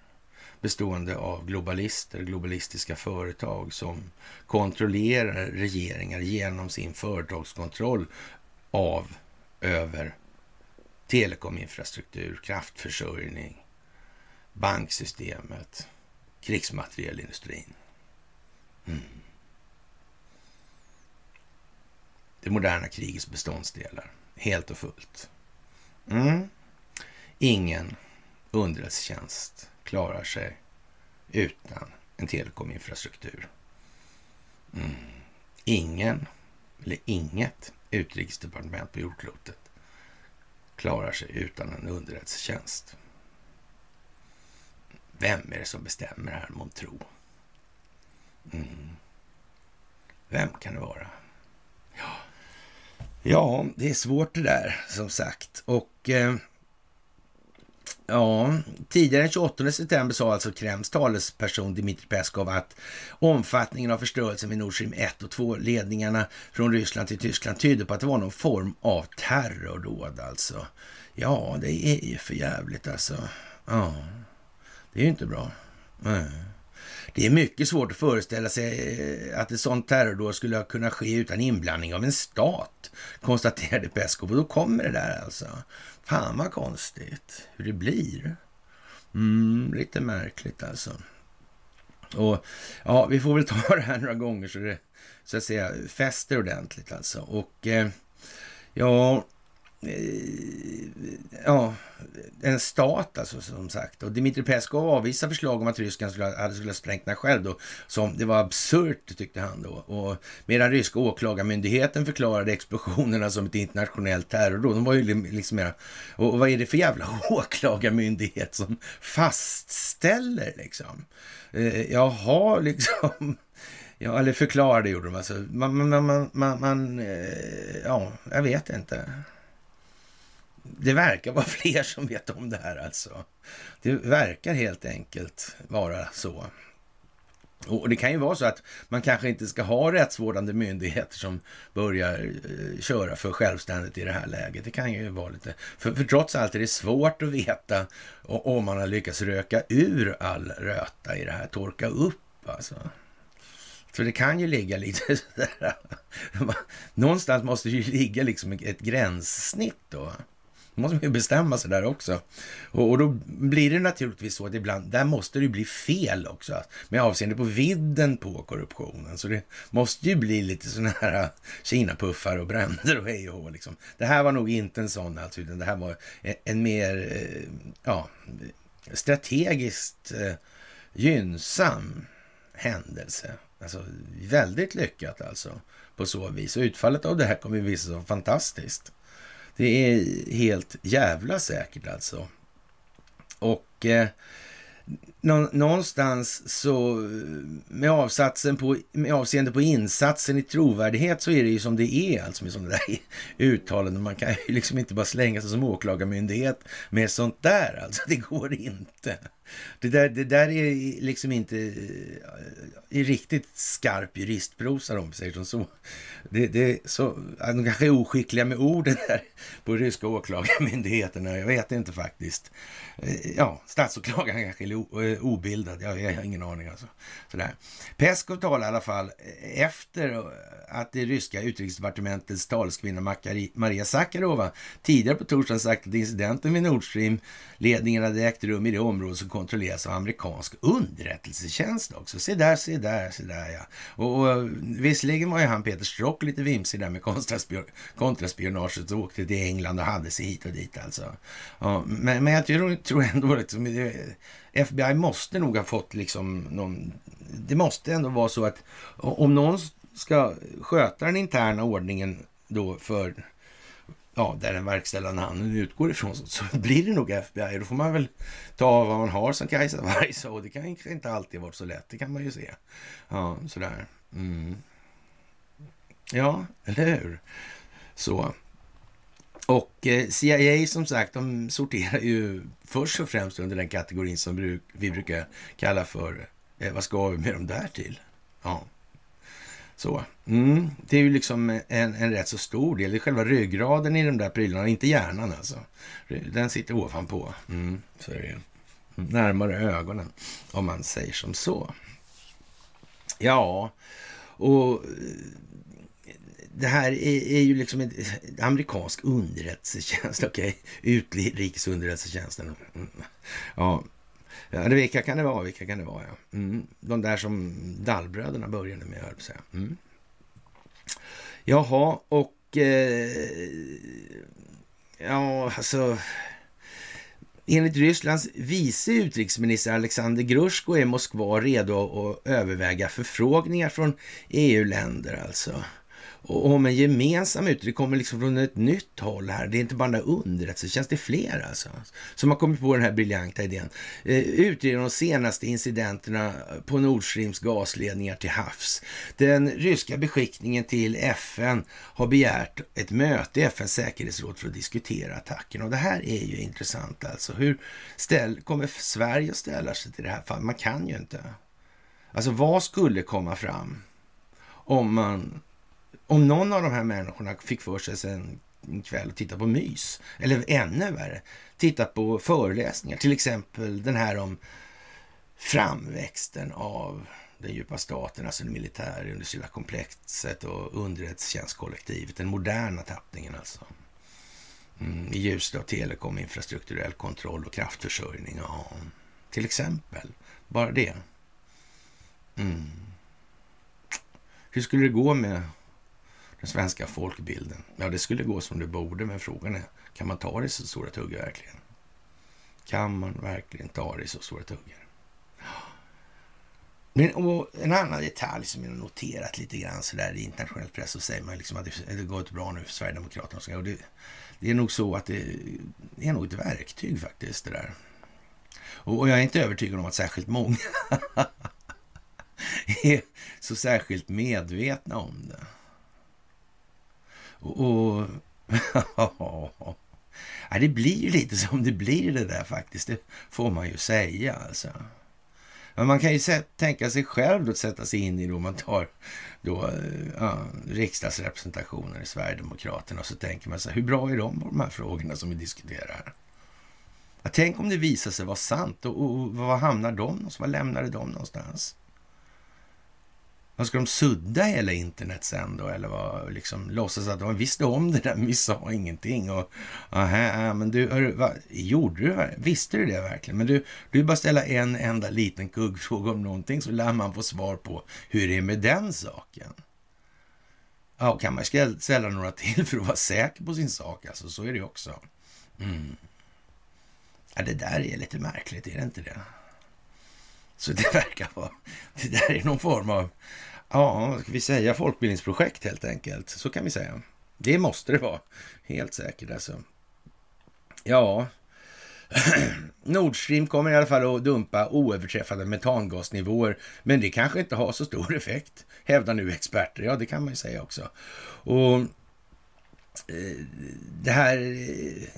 bestående av globalister, globalistiska företag som kontrollerar regeringar genom sin företagskontroll av, över telekominfrastruktur, kraftförsörjning, banksystemet, krigsmaterielindustrin. Mm. Det moderna krigets beståndsdelar, helt och fullt. Mm. Ingen underrättelsetjänst klarar sig utan en telekominfrastruktur. Mm. Ingen, eller inget, utrikesdepartement på jordklotet klarar sig utan en underrättelsetjänst. Vem är det som bestämmer här, månntro? Mm. Vem kan det vara? Ja. ja, det är svårt det där, som sagt. Och eh, Ja, tidigare den 28 september sa alltså Kremls talesperson Dmitrij Peskov att omfattningen av förstörelsen vid Nord Stream 1 och 2 ledningarna från Ryssland till Tyskland tyder på att det var någon form av terrordåd alltså. Ja, det är ju för jävligt alltså. Ja, det är ju inte bra. Nej. Det är mycket svårt att föreställa sig eh, att ett sånt terrordåd skulle kunna ske utan inblandning av en stat, konstaterade Peskov. Och då kommer det där alltså. Fan vad konstigt hur det blir. Mm, lite märkligt alltså. Och ja, vi får väl ta det här några gånger så det så att säga fäster ordentligt alltså. Och eh, ja, Eh, ja, en stat alltså som sagt. Och Dmitrij Peskov avvisar förslag om att Ryssland skulle, ha, skulle ha sprängt den själv då. Som det var absurt tyckte han då. Och medan ryska åklagarmyndigheten förklarade explosionerna som ett internationellt terrordåd. De var ju liksom mera, och vad är det för jävla åklagarmyndighet som fastställer liksom? Eh, jaha, liksom. Ja, eller förklarade gjorde de alltså. Man, man, man, man, man eh, ja, jag vet inte det verkar vara fler som vet om det här alltså. Det verkar helt enkelt vara så. Och Det kan ju vara så att man kanske inte ska ha rättsvårdande myndigheter som börjar eh, köra för självständigt i det här läget. Det kan ju vara lite... För, för trots allt är det svårt att veta om man har lyckats röka ur all röta i det här, torka upp alltså. Så det kan ju ligga lite sådär... Någonstans måste det ju ligga liksom ett gränssnitt då. Då måste man ju bestämma sig där också. Och, och, då blir det naturligtvis så att ibland, där måste det bli fel också. Med avseende på vidden på korruptionen. Så det måste ju bli lite sådana här kinapuffar Kina-puffar och bränder och hej och hå, liksom. Det här var nog inte en sån alltså, utan det här var en, en mer, eh, ja, strategiskt eh, gynnsam händelse. Alltså väldigt lyckat alltså på så vis. Och utfallet av det här kommer ju visa sig vara fantastiskt. Det är helt jävla säkert alltså. Och eh, någonstans så med, avsatsen på, med avseende på insatsen i trovärdighet så är det ju som det är alltså med sådana där uttalanden. Man kan ju liksom inte bara slänga sig som åklagarmyndighet med sånt där alltså. Det går inte. Det där, det där är liksom inte eh, i riktigt skarp juristprosa om vi säger som så. Det, det så. De kanske är oskickliga med orden där på ryska åklagarmyndigheterna. Jag vet inte faktiskt. Eh, ja, statsåklagaren kanske är obildad. Jag, jag har ingen aning alltså. Sådär. Peskov talar i alla fall efter att det ryska utrikesdepartementets talskvinna Maria Sakarova tidigare på torsdagen sagt att incidenten vid Nord Stream-ledningen hade ägt rum i det område som kontrolleras av amerikansk underrättelsetjänst också. Se där, se där, se där ja. Och, och visserligen var ju han Peter Strock lite vimsig där med kontraspionaget och åkte till England och hade sig hit och dit alltså. Ja, men, men jag tror, tror ändå liksom, FBI måste nog ha fått liksom någon... Det måste ändå vara så att om någon ska sköta den interna ordningen då för ja, där den verkställande handen utgår ifrån så, så blir det nog FBI. Då får man väl ta vad man har som Kajsa Warg sa. Och det kan inte alltid vara så lätt. Det kan man ju se. Ja, sådär. Mm. Ja, eller hur? Så. Och eh, CIA som sagt, de sorterar ju först och främst under den kategorin som bruk, vi brukar kalla för eh, vad ska vi med dem där till? Ja. Så. Mm. Det är ju liksom en, en rätt så stor del. Det är själva ryggraden i de där prylarna, inte hjärnan alltså. Den sitter ovanpå. Mm. Så är det mm. Närmare ögonen, om man säger som så. Ja, och eh, det här är, är ju liksom en eh, amerikansk underrättelsetjänst, okej? Okay? Utrikesunderrättelsetjänsten. Mm. Ja, Ja, det, vilka kan det vara? Vilka kan det vara? Ja. Mm. De där som Dallbröderna började med, höll säga. Mm. Jaha, och... Eh, ja, alltså... Enligt Rysslands vice utrikesminister Alexander Grushko är Moskva redo att överväga förfrågningar från EU-länder alltså om en gemensam utredning. Det kommer liksom från ett nytt håll här. Det är inte bara den underrättelsetjänst, det är fler alltså. Som har kommit på den här briljanta idén. Eh, utreda de senaste incidenterna på Nord Streams gasledningar till havs. Den ryska beskickningen till FN har begärt ett möte i FNs säkerhetsråd för att diskutera attacken. Och det här är ju intressant alltså. Hur ställ, kommer Sverige att ställa sig till det här fallet? Man kan ju inte. Alltså vad skulle komma fram om man om någon av de här människorna fick för sig sen en kväll att titta på mys, eller ännu värre, titta på föreläsningar, till exempel den här om framväxten av den djupa staten, alltså det militärindustriella komplexet och underrättelsetjänstkollektivet, den moderna tappningen alltså. Mm, I ljuset av telekom, infrastrukturell kontroll och kraftförsörjning. Ja, till exempel. Bara det. Mm. Hur skulle det gå med den svenska folkbilden? Ja, det skulle gå som det borde, men frågan är, kan man ta det i så stora tuggar verkligen? Kan man verkligen ta det i så stora tuggar? Men, och en annan detalj som jag har noterat lite grann så där i internationell press så säger man liksom att det, det gått bra nu för Sverigedemokraterna. Och det, det är nog så att det, det, är nog ett verktyg faktiskt det där. Och, och jag är inte övertygad om att särskilt många är så särskilt medvetna om det. Och, och ja, det blir ju lite som det blir det där faktiskt. Det får man ju säga alltså. Men man kan ju tänka sig själv att sätta sig in i då man tar då, eh, ja, riksdagsrepresentationen i Sverigedemokraterna och så tänker man så här, hur bra är de på de här frågorna som vi diskuterar? Ja, tänk om det visar sig vara sant och, och, och var hamnar de någonstans? Var lämnade de någonstans? Vad ska de sudda hela internet sen då? Eller vad, liksom, låtsas att de visste om det där, men vi sa ingenting. Och, aha, men du, hör, vad, gjorde du Visste du det verkligen? Men du, du bara ställa en enda liten kuggfråga om någonting så lär man få svar på hur det är med den saken. Ja, kan man ställa några till för att vara säker på sin sak, alltså, så är det också. Mm. Ja, det där är lite märkligt, är det inte det? Så det verkar vara, det där är någon form av, ja, vad ska vi säga, folkbildningsprojekt helt enkelt. Så kan vi säga. Det måste det vara, helt säkert alltså. Ja, Nord Stream kommer i alla fall att dumpa oöverträffade metangasnivåer, men det kanske inte har så stor effekt, hävdar nu experter. Ja, det kan man ju säga också. Och eh, det här eh,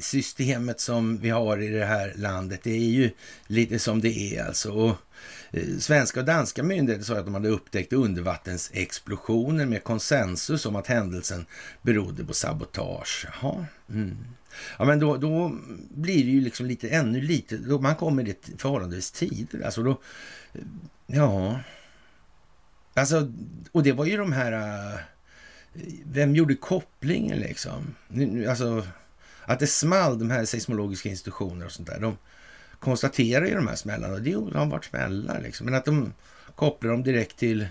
systemet som vi har i det här landet, det är ju lite som det är alltså. Eh, svenska och danska myndigheter sa att de hade upptäckt undervattensexplosioner med konsensus om att händelsen berodde på sabotage. Jaha. Mm. Ja, men då, då blir det ju liksom lite ännu lite, då man kommer det förhållandevis tidigt. Alltså då, eh, ja. Alltså, och det var ju de här eh, vem gjorde kopplingen liksom? Alltså, att det small, de här seismologiska institutionerna och sånt där. De konstaterar ju de här smällarna. Det har varit smällar liksom. Men att de kopplar dem direkt till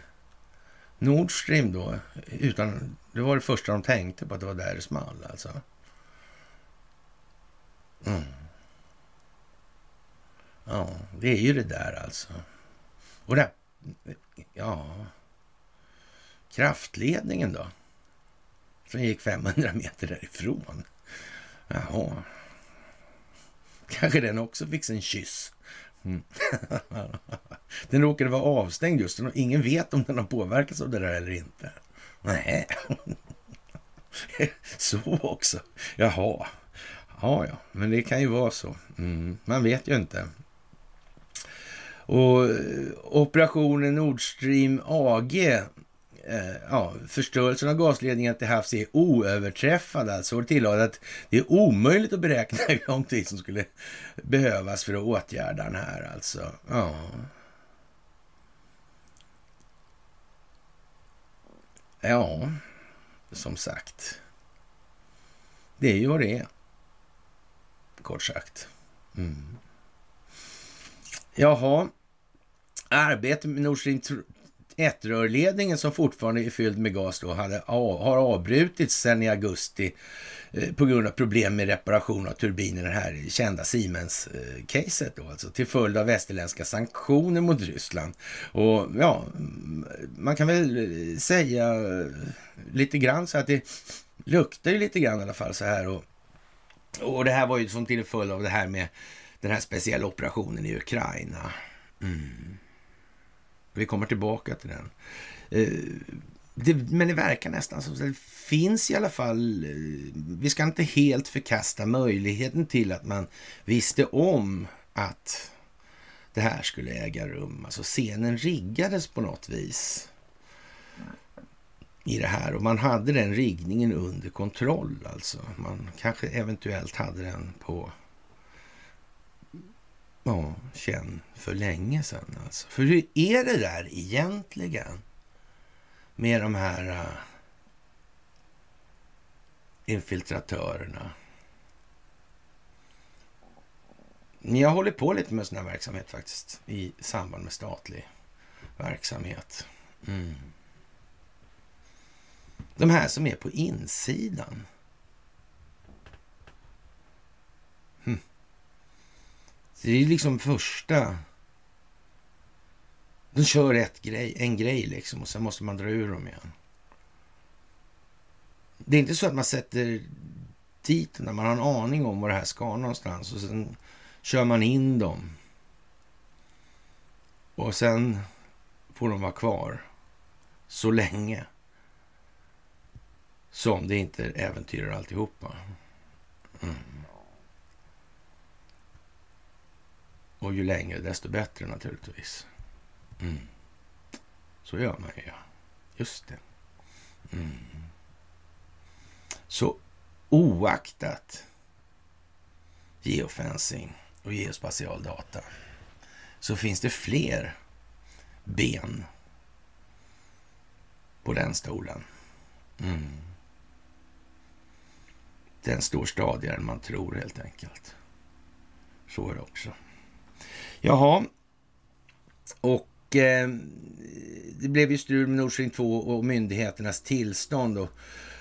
Nord Stream då. Utan, det var det första de tänkte på, att det var där det small alltså. Mm. Ja, det är ju det där alltså. Och det, ja, kraftledningen då? som gick 500 meter därifrån. Jaha. Kanske den också fick en kyss. Mm. den råkade vara avstängd just och ingen vet om den har påverkats av det där eller inte. Nej. så också. Jaha. Ja, ja, men det kan ju vara så. Mm. Man vet ju inte. Och eh, operationen Nord Stream AG Eh, ja, förstörelsen av gasledningen till havs är oöverträffad alltså. Och tillade att det är omöjligt att beräkna hur lång tid som skulle behövas för att åtgärda den här alltså. Ja. Ja, som sagt. Det är ju vad det är. Kort sagt. Mm. Jaha. Arbetet med Nord Stream ettrörledningen som fortfarande är fylld med gas då hade, har avbrutits sedan i augusti eh, på grund av problem med reparation av turbiner, det här kända Siemens-caset då, alltså till följd av västerländska sanktioner mot Ryssland. Och ja, mm, man kan väl eh, säga eh, lite grann så att det luktar ju lite grann i alla fall så här och, och det här var ju som till följd av det här med den här speciella operationen i Ukraina. Mm. Vi kommer tillbaka till den. Eh, det, men det verkar nästan som att det finns i alla fall, eh, vi ska inte helt förkasta möjligheten till att man visste om att det här skulle äga rum. Alltså scenen riggades på något vis i det här och man hade den riggningen under kontroll alltså. Man kanske eventuellt hade den på ja, känn för länge sedan. Alltså. För hur är det där egentligen med de här uh, infiltratörerna? Jag hållit på lite med sån här verksamhet faktiskt i samband med statlig verksamhet. Mm. De här som är på insidan. Det är liksom första... De kör ett grej, en grej liksom och sen måste man dra ur dem igen. Det är inte så att man sätter dit när man har en aning om var det här ska någonstans och sen kör man in dem. Och sen får de vara kvar så länge som det inte äventyrar alltihopa. Mm. Och ju längre desto bättre naturligtvis. Mm. Så gör man ju, ja. Just det. Mm. Så oaktat geofencing och geospatial data så finns det fler ben på den stolen. Mm. Den står stadigare än man tror helt enkelt. Så är det också. Jaha, och eh, det blev ju strul med Nord Stream 2 och myndigheternas tillstånd. Och,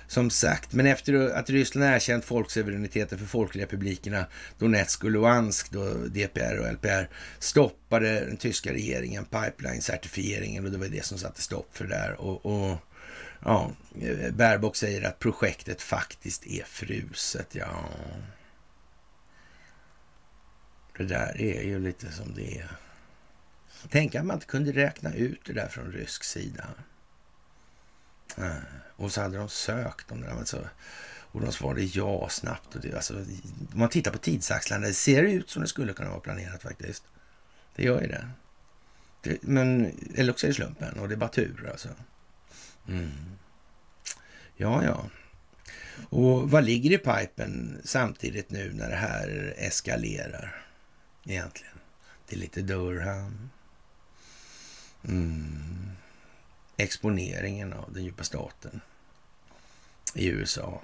som sagt, men efter att Ryssland erkänt folksuveräniteten för folkrepublikerna Donetsk och Luhansk, då DPR och LPR, stoppade den tyska regeringen pipeline-certifieringen och det var det som satte stopp för det där. Och, och ja, eh, Baerbock säger att projektet faktiskt är fruset. Ja, det där är ju lite som det är. Tänk att man inte kunde räkna ut det där från rysk sida. Eh, och så hade de sökt om det. Alltså, och de svarade ja snabbt. Och det, alltså, om man tittar på tidsaxlarna, det ser ut som det skulle kunna vara planerat faktiskt. Det gör ju det. det men, eller också är det slumpen och det är bara tur alltså. Mm. Ja, ja. Och vad ligger i pipen samtidigt nu när det här eskalerar egentligen? Det är lite Durham. Mm exponeringen av den djupa staten i USA.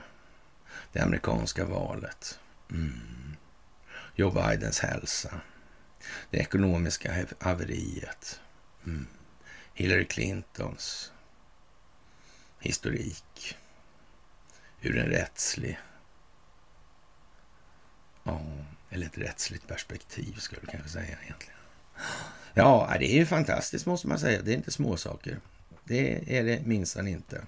Det amerikanska valet. Mm. Joe Bidens hälsa. Det ekonomiska haveriet. Mm. Hillary Clintons historik ur en rättslig, ja, eller ett rättsligt perspektiv skulle jag kanske säga egentligen. Ja, det är ju fantastiskt måste man säga. Det är inte småsaker. Det är det minsann inte.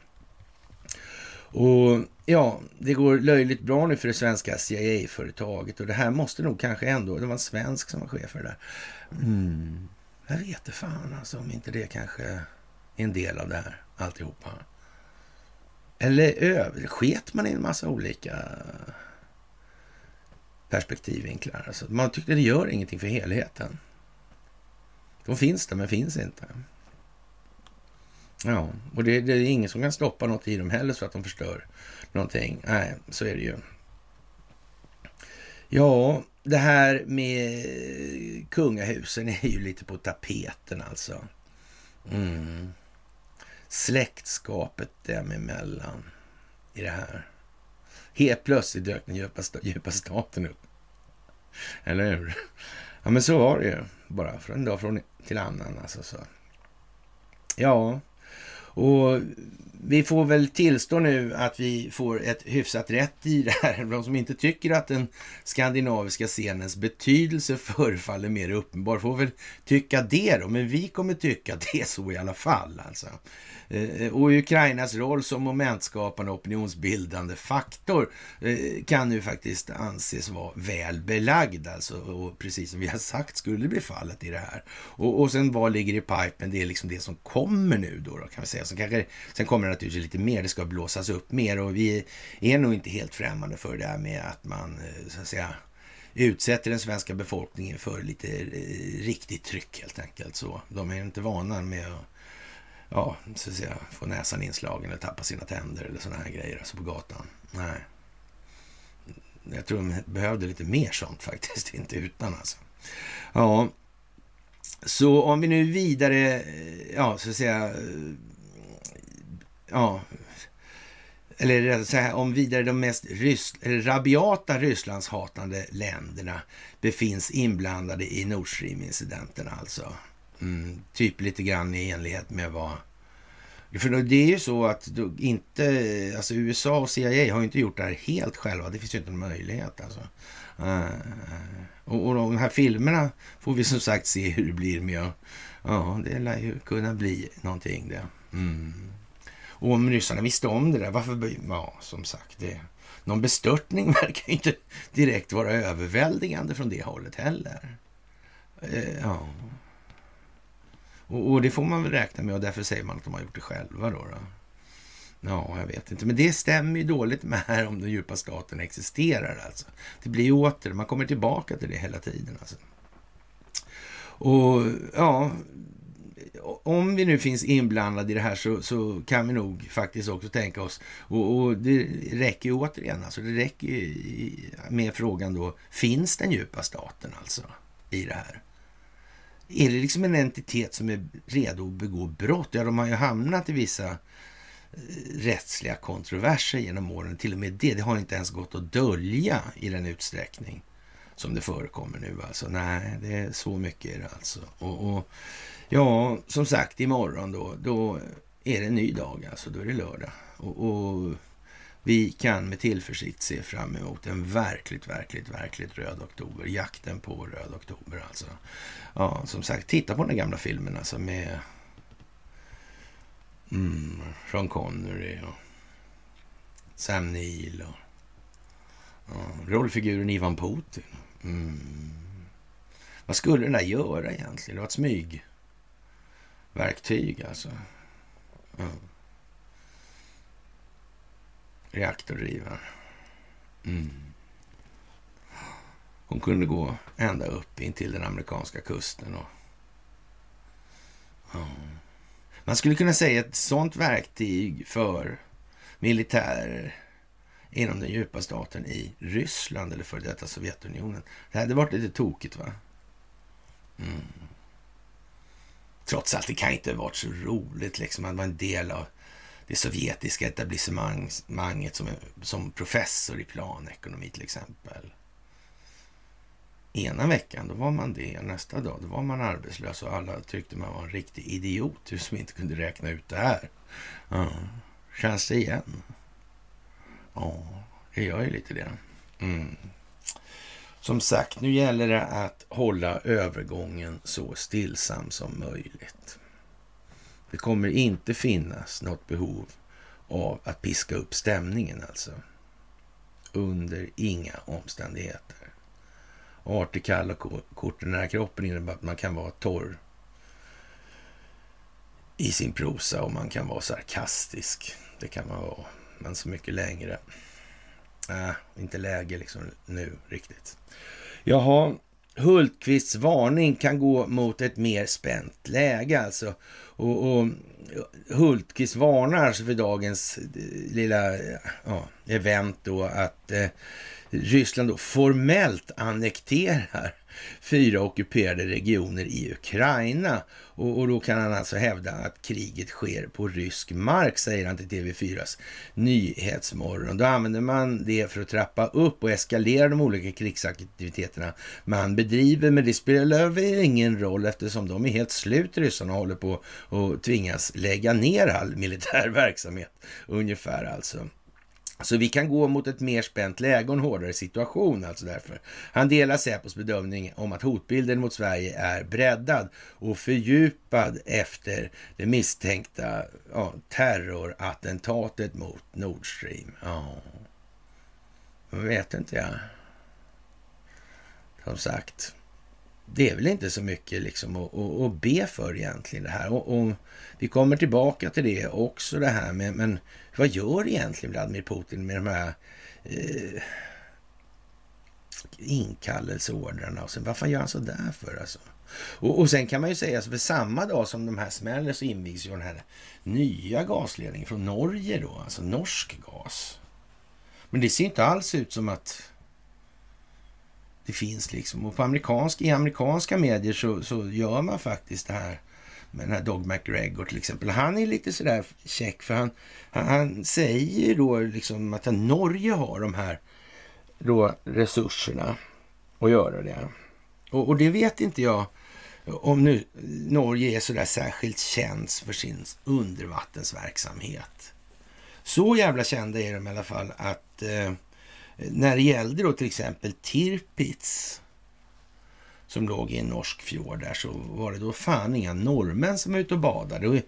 Och ja, det går löjligt bra nu för det svenska CIA-företaget och det här måste nog kanske ändå, det var en svensk som var chef för det där. Mm. Jag vet inte fan alltså om inte det kanske är en del av det här alltihopa. Eller över, sket man i en massa olika perspektivvinklar. Alltså, man tyckte det gör ingenting för helheten. De finns där men finns inte. Ja, och det, det, är ingen som kan stoppa något i dem heller så att de förstör någonting. Nej, så är det ju. Ja, det här med kungahusen är ju lite på tapeten alltså. Mm. Släktskapet dem emellan i det här. Helt plötsligt dök den djupa, djupa staten upp. Eller hur? Ja, men så var det ju bara från en dag från till annan. Alltså, så. Ja, och vi får väl tillstå nu att vi får ett hyfsat rätt i det här. De som inte tycker att den skandinaviska scenens betydelse förefaller mer uppenbar får väl tycka det då. Men vi kommer tycka det så i alla fall. Alltså. Eh, eh, och Ukrainas roll som momentskapande opinionsbildande faktor eh, kan ju faktiskt anses vara väl belagd. Alltså, och precis som vi har sagt skulle det bli fallet i det här. Och, och sen vad ligger i pipen? Det är liksom det som kommer nu då, då kan vi säga. Sen, kanske, sen kommer det naturligtvis lite mer. Det ska blåsas upp mer och vi är nog inte helt främmande för det här med att man så att säga utsätter den svenska befolkningen för lite riktigt tryck helt enkelt. Så de är inte vana med att ja, så att säga, få näsan inslagen eller tappa sina tänder eller sådana här grejer alltså på gatan. Nej. Jag tror de behövde lite mer sånt faktiskt, inte utan alltså. Ja, så om vi nu vidare, ja, så att säga, ja, eller så här, om vidare de mest rys, eller rabiata Rysslandshatande länderna befinns inblandade i Nord Stream-incidenten alltså. Mm, typ lite grann i enlighet med vad... För det är ju så att inte, alltså USA och CIA har ju inte gjort det här helt själva. Det finns ju inte en möjlighet alltså. Uh, och, och de här filmerna får vi som sagt se hur det blir med. Ja, det lär ju kunna bli någonting det. Mm. Och om ryssarna visste om det där, varför... Ja, som sagt, det, någon bestörtning verkar ju inte direkt vara överväldigande från det hållet heller. Uh, ja. Och, och, det får man väl räkna med och därför säger man att de har gjort det själva då. då. Ja, jag vet inte. Men det stämmer ju dåligt med här om den djupa staten existerar alltså. Det blir ju åter, man kommer tillbaka till det hela tiden alltså. Och ja, om vi nu finns inblandade i det här så, så kan vi nog faktiskt också tänka oss, och, och det räcker ju återigen, alltså det räcker ju med frågan då, finns den djupa staten alltså i det här? Är det liksom en entitet som är redo att begå brott? Ja, de har ju hamnat i vissa eh, rättsliga kontroverser genom åren. Till och med det, det har inte ens gått att dölja i den utsträckning som det förekommer nu. Alltså, nej, det är så mycket är det alltså. Och, och Ja, som sagt, imorgon då, då är det en ny dag alltså. Då är det lördag. Och, och, vi kan med tillförsikt se fram emot en verkligt, verkligt, verkligt röd oktober. Jakten på röd oktober alltså. Ja, som sagt, titta på den gamla filmen alltså med mm, Sean Connery och Sam Neill och ja, rollfiguren Ivan Putin. Mm. Vad skulle den där göra egentligen? Det var ett smygverktyg, alltså. Mm. Reaktordrivaren. Mm. Hon kunde gå ända upp in till den amerikanska kusten. Och, ja. Man skulle kunna säga att ett sånt verktyg för militärer inom den djupa staten i Ryssland eller för detta Sovjetunionen. Det hade varit lite tokigt va? Mm. Trots allt, det kan inte ha varit så roligt liksom. Man var en del av det sovjetiska etablissemanget som, som professor i planekonomi till exempel. Ena veckan då var man det, nästa dag då var man arbetslös och alla tyckte man var en riktig idiot som inte kunde räkna ut det här. Ja. Känns det igen? Ja, det gör ju lite det. Mm. Som sagt, nu gäller det att hålla övergången så stillsam som möjligt. Det kommer inte finnas något behov av att piska upp stämningen alltså. Under inga omständigheter. Artig, kall och kort den här kroppen innebär att man kan vara torr i sin prosa och man kan vara sarkastisk. Det kan man vara, men så mycket längre Nej, inte läge liksom nu riktigt. Jaha, Hultqvists varning kan gå mot ett mer spänt läge alltså. Och, och Hultqvist varnar alltså för dagens eh, lilla eh, ja, event då att eh, Ryssland då formellt annekterar fyra ockuperade regioner i Ukraina. Och, och, då kan han alltså hävda att kriget sker på rysk mark, säger han till TV4s Nyhetsmorgon. Då använder man det för att trappa upp och eskalera de olika krigsaktiviteterna man bedriver. Men det spelar väl ingen roll eftersom de är helt slut, ryssarna, och håller på att tvingas lägga ner all militär verksamhet. Ungefär alltså. Så vi kan gå mot ett mer spänt läge och en hårdare situation alltså därför. Han delar Säpos bedömning om att hotbilden mot Sverige är breddad och fördjupad efter det misstänkta ja, terrorattentatet mot Nord Stream. Ja, jag vet inte jag. Som sagt, det är väl inte så mycket liksom att, att, att be för egentligen det här. Och, och, vi kommer tillbaka till det också det här med, men vad gör egentligen Vladimir Putin med de här eh, inkallelseordrarna? Och sen, vad fan gör han så där för alltså? Och, och sen kan man ju säga, alltså för samma dag som de här smäller så invigs ju den här nya gasledningen från Norge då, alltså norsk gas. Men det ser inte alls ut som att det finns liksom. Och på amerikansk, i amerikanska medier så, så gör man faktiskt det här med den här Dog McGregor till exempel. Han är lite sådär check för han, han, han säger då liksom att Norge har de här då resurserna att göra det. Och, och det vet inte jag om nu Norge är sådär särskilt känt för sin undervattensverksamhet. Så jävla kända är de i alla fall att eh, när det gällde då till exempel Tirpitz som låg i en norsk fjord där så var det då fan inga norrmän som var ute och badade. Och, eh,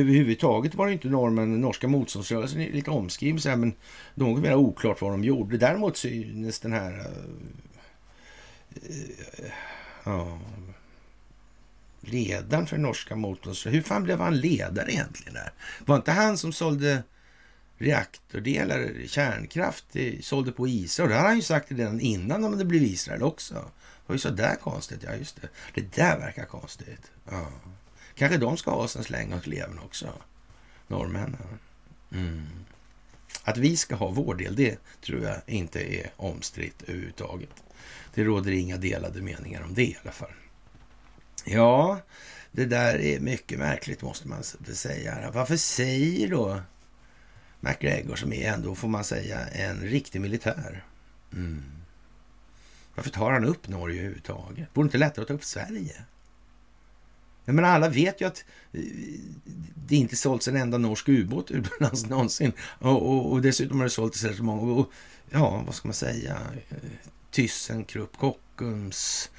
överhuvudtaget var det inte norrmän, den norska motståndsrörelsen är lite omskriven så här, men något mer oklart vad de gjorde. Däremot synes den här eh, eh, Ja... ledaren för norska motståndsrörelsen, hur fan blev han ledare egentligen där? Var inte han som sålde reaktordelar, kärnkraft, eh, sålde på Israel? Det hade han ju sagt redan innan de hade blivit Israel också var ju sådär konstigt. Ja, just det. Det där verkar konstigt. Ja. Kanske de ska ha oss en släng åt levern också. Norrmännen. Mm. Att vi ska ha vår del, det tror jag inte är omstritt överhuvudtaget. Det råder inga delade meningar om det i alla fall. Ja, det där är mycket märkligt måste man säga. Varför säger då MacGregor, som är ändå, får man säga, en riktig militär. Mm. Varför tar han upp Norge överhuvudtaget? Vore det inte lättare att ta upp Sverige? Men alla vet ju att eh, det inte sålts en enda norsk ubåt utomlands någonsin. Och, och, och dessutom har det sålts så många. Och, ja, vad ska man säga? Eh, Thyssenkrupp, Kockums.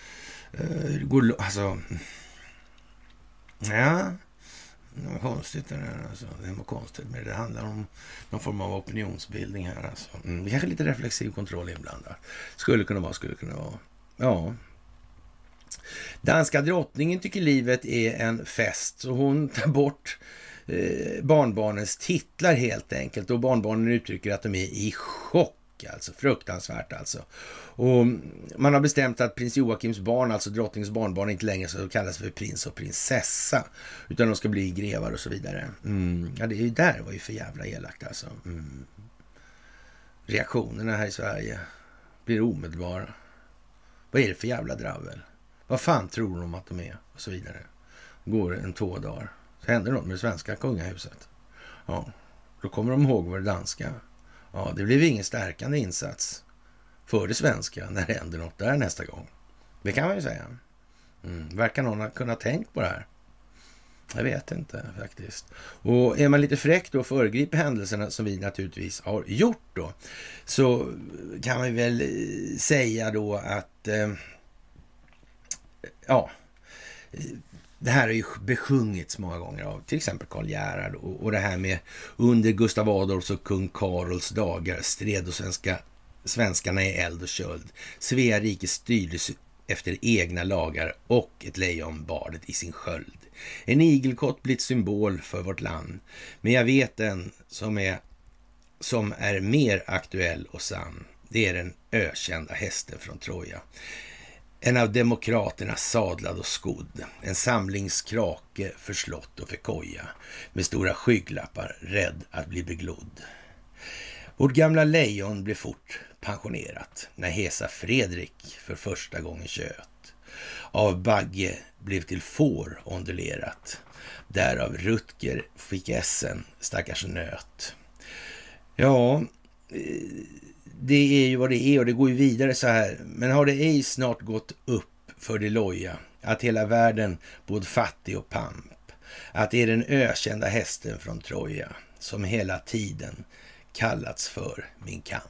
Eh, alltså... Ja, det var konstigt det där alltså. Det var konstigt, men det handlar om någon form av opinionsbildning här alltså. Mm, kanske lite reflexiv kontroll inblandad. Skulle kunna vara, skulle kunna vara. Ja. Danska drottningen tycker livet är en fest, så hon tar bort eh, barnbarnens titlar helt enkelt. Och barnbarnen uttrycker att de är i chock alltså. Fruktansvärt alltså. Och man har bestämt att prins Joakims barn, alltså drottningens barnbarn, inte längre ska kallas för prins och prinsessa. Utan de ska bli grevar och så vidare. Mm. Ja, det är ju där var ju för jävla elakt alltså. Mm. Reaktionerna här i Sverige blir omedelbara. Vad är det för jävla dravel? Vad fan tror de att de är? Och så vidare. Går en två dagar. Så händer något med det svenska kungahuset. Ja, då kommer de ihåg vad det danska Ja, det blev ingen stärkande insats för det svenska när det händer något där nästa gång. Det kan man ju säga. Mm. Verkar någon ha kunnat tänkt på det här? Jag vet inte faktiskt. Och är man lite fräck då och föregriper händelserna som vi naturligtvis har gjort då, så kan man väl eh, säga då att eh, ja, det här har ju besjungits många gånger av till exempel Karl Gerhard och, och det här med under Gustav Adolfs och kung Karls dagar stred och svenska, svenskarna i eld och köld. Svea rike styrdes efter egna lagar och ett lejon bar det i sin sköld. En igelkott blivit symbol för vårt land. Men jag vet en som är, som är mer aktuell och sann. Det är den ökända hästen från Troja. En av demokraterna sadlad och skodd. En samlingskrake för slott och för koja. Med stora skygglappar, rädd att bli beglodd. Vårt gamla lejon blev fort pensionerat när Hesa Fredrik för första gången tjöt. Av Bagge blev till får ondulerat. Därav Rutger fick essen, stackars nöt. Ja, eh, det är ju vad det är och det går ju vidare så här. Men har det ej snart gått upp för det loja att hela världen både fattig och pamp, att det är den ökända hästen från Troja som hela tiden kallats för min kamp.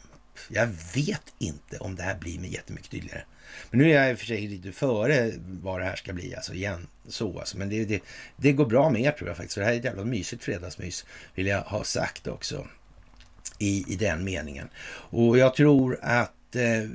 Jag vet inte om det här blir mig jättemycket tydligare. Men nu är jag i och för sig lite före vad det här ska bli, alltså igen så alltså. Men det, det, det går bra med er tror jag faktiskt. Så det här är ett jävla mysigt fredagsmys, vill jag ha sagt också i, i den meningen. Och jag tror att eh,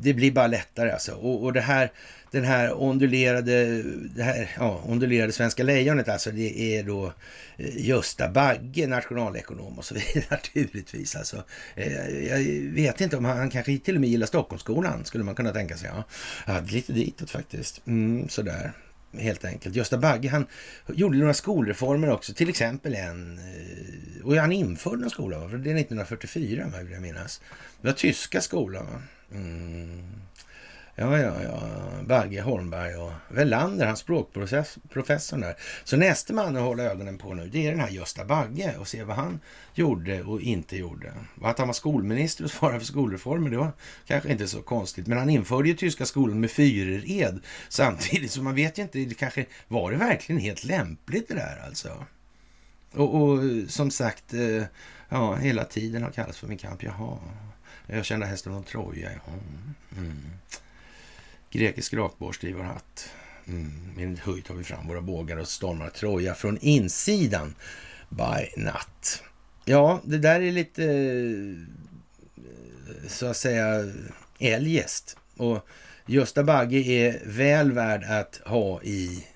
det blir bara lättare alltså. Och, och det här, den här ondulerade, det här, ja, ondulerade svenska lejonet alltså, det är då eh, Gösta Bagge, nationalekonom och så vidare naturligtvis. Alltså, eh, jag vet inte om han, han kanske till och med gillar Stockholmsskolan, skulle man kunna tänka sig. Ja, ja lite ditåt faktiskt. Mm, sådär helt enkelt. Gösta Bagge, han gjorde några skolreformer också, till exempel en, eh, och han införde en skola, för det är 1944 vill jag minnas. Det var tyska skolan. Mm. Ja, ja, ja. Bagge Holmberg och Velander, han språkprofessorn där. Så nästa man att hålla ögonen på nu, det är den här Gösta Bagge och se vad han gjorde och inte gjorde. Att han var skolminister och svarade för skolreformer, det var kanske inte så konstigt. Men han införde ju tyska skolan med fyrered samtidigt, så man vet ju inte, det kanske var det verkligen helt lämpligt det där alltså? Och, och som sagt, eh, ja, hela tiden har kallats för min kamp. Jaha, jag kände hästen från Troja. jaha. Mm. Grekisk rakborste i vår hatt. Mm. Min höjd tar vi fram våra bågar och stormar Troja från insidan by natt. Ja, det där är lite så att säga eljest. Och Gösta Bagge är väl värd att ha i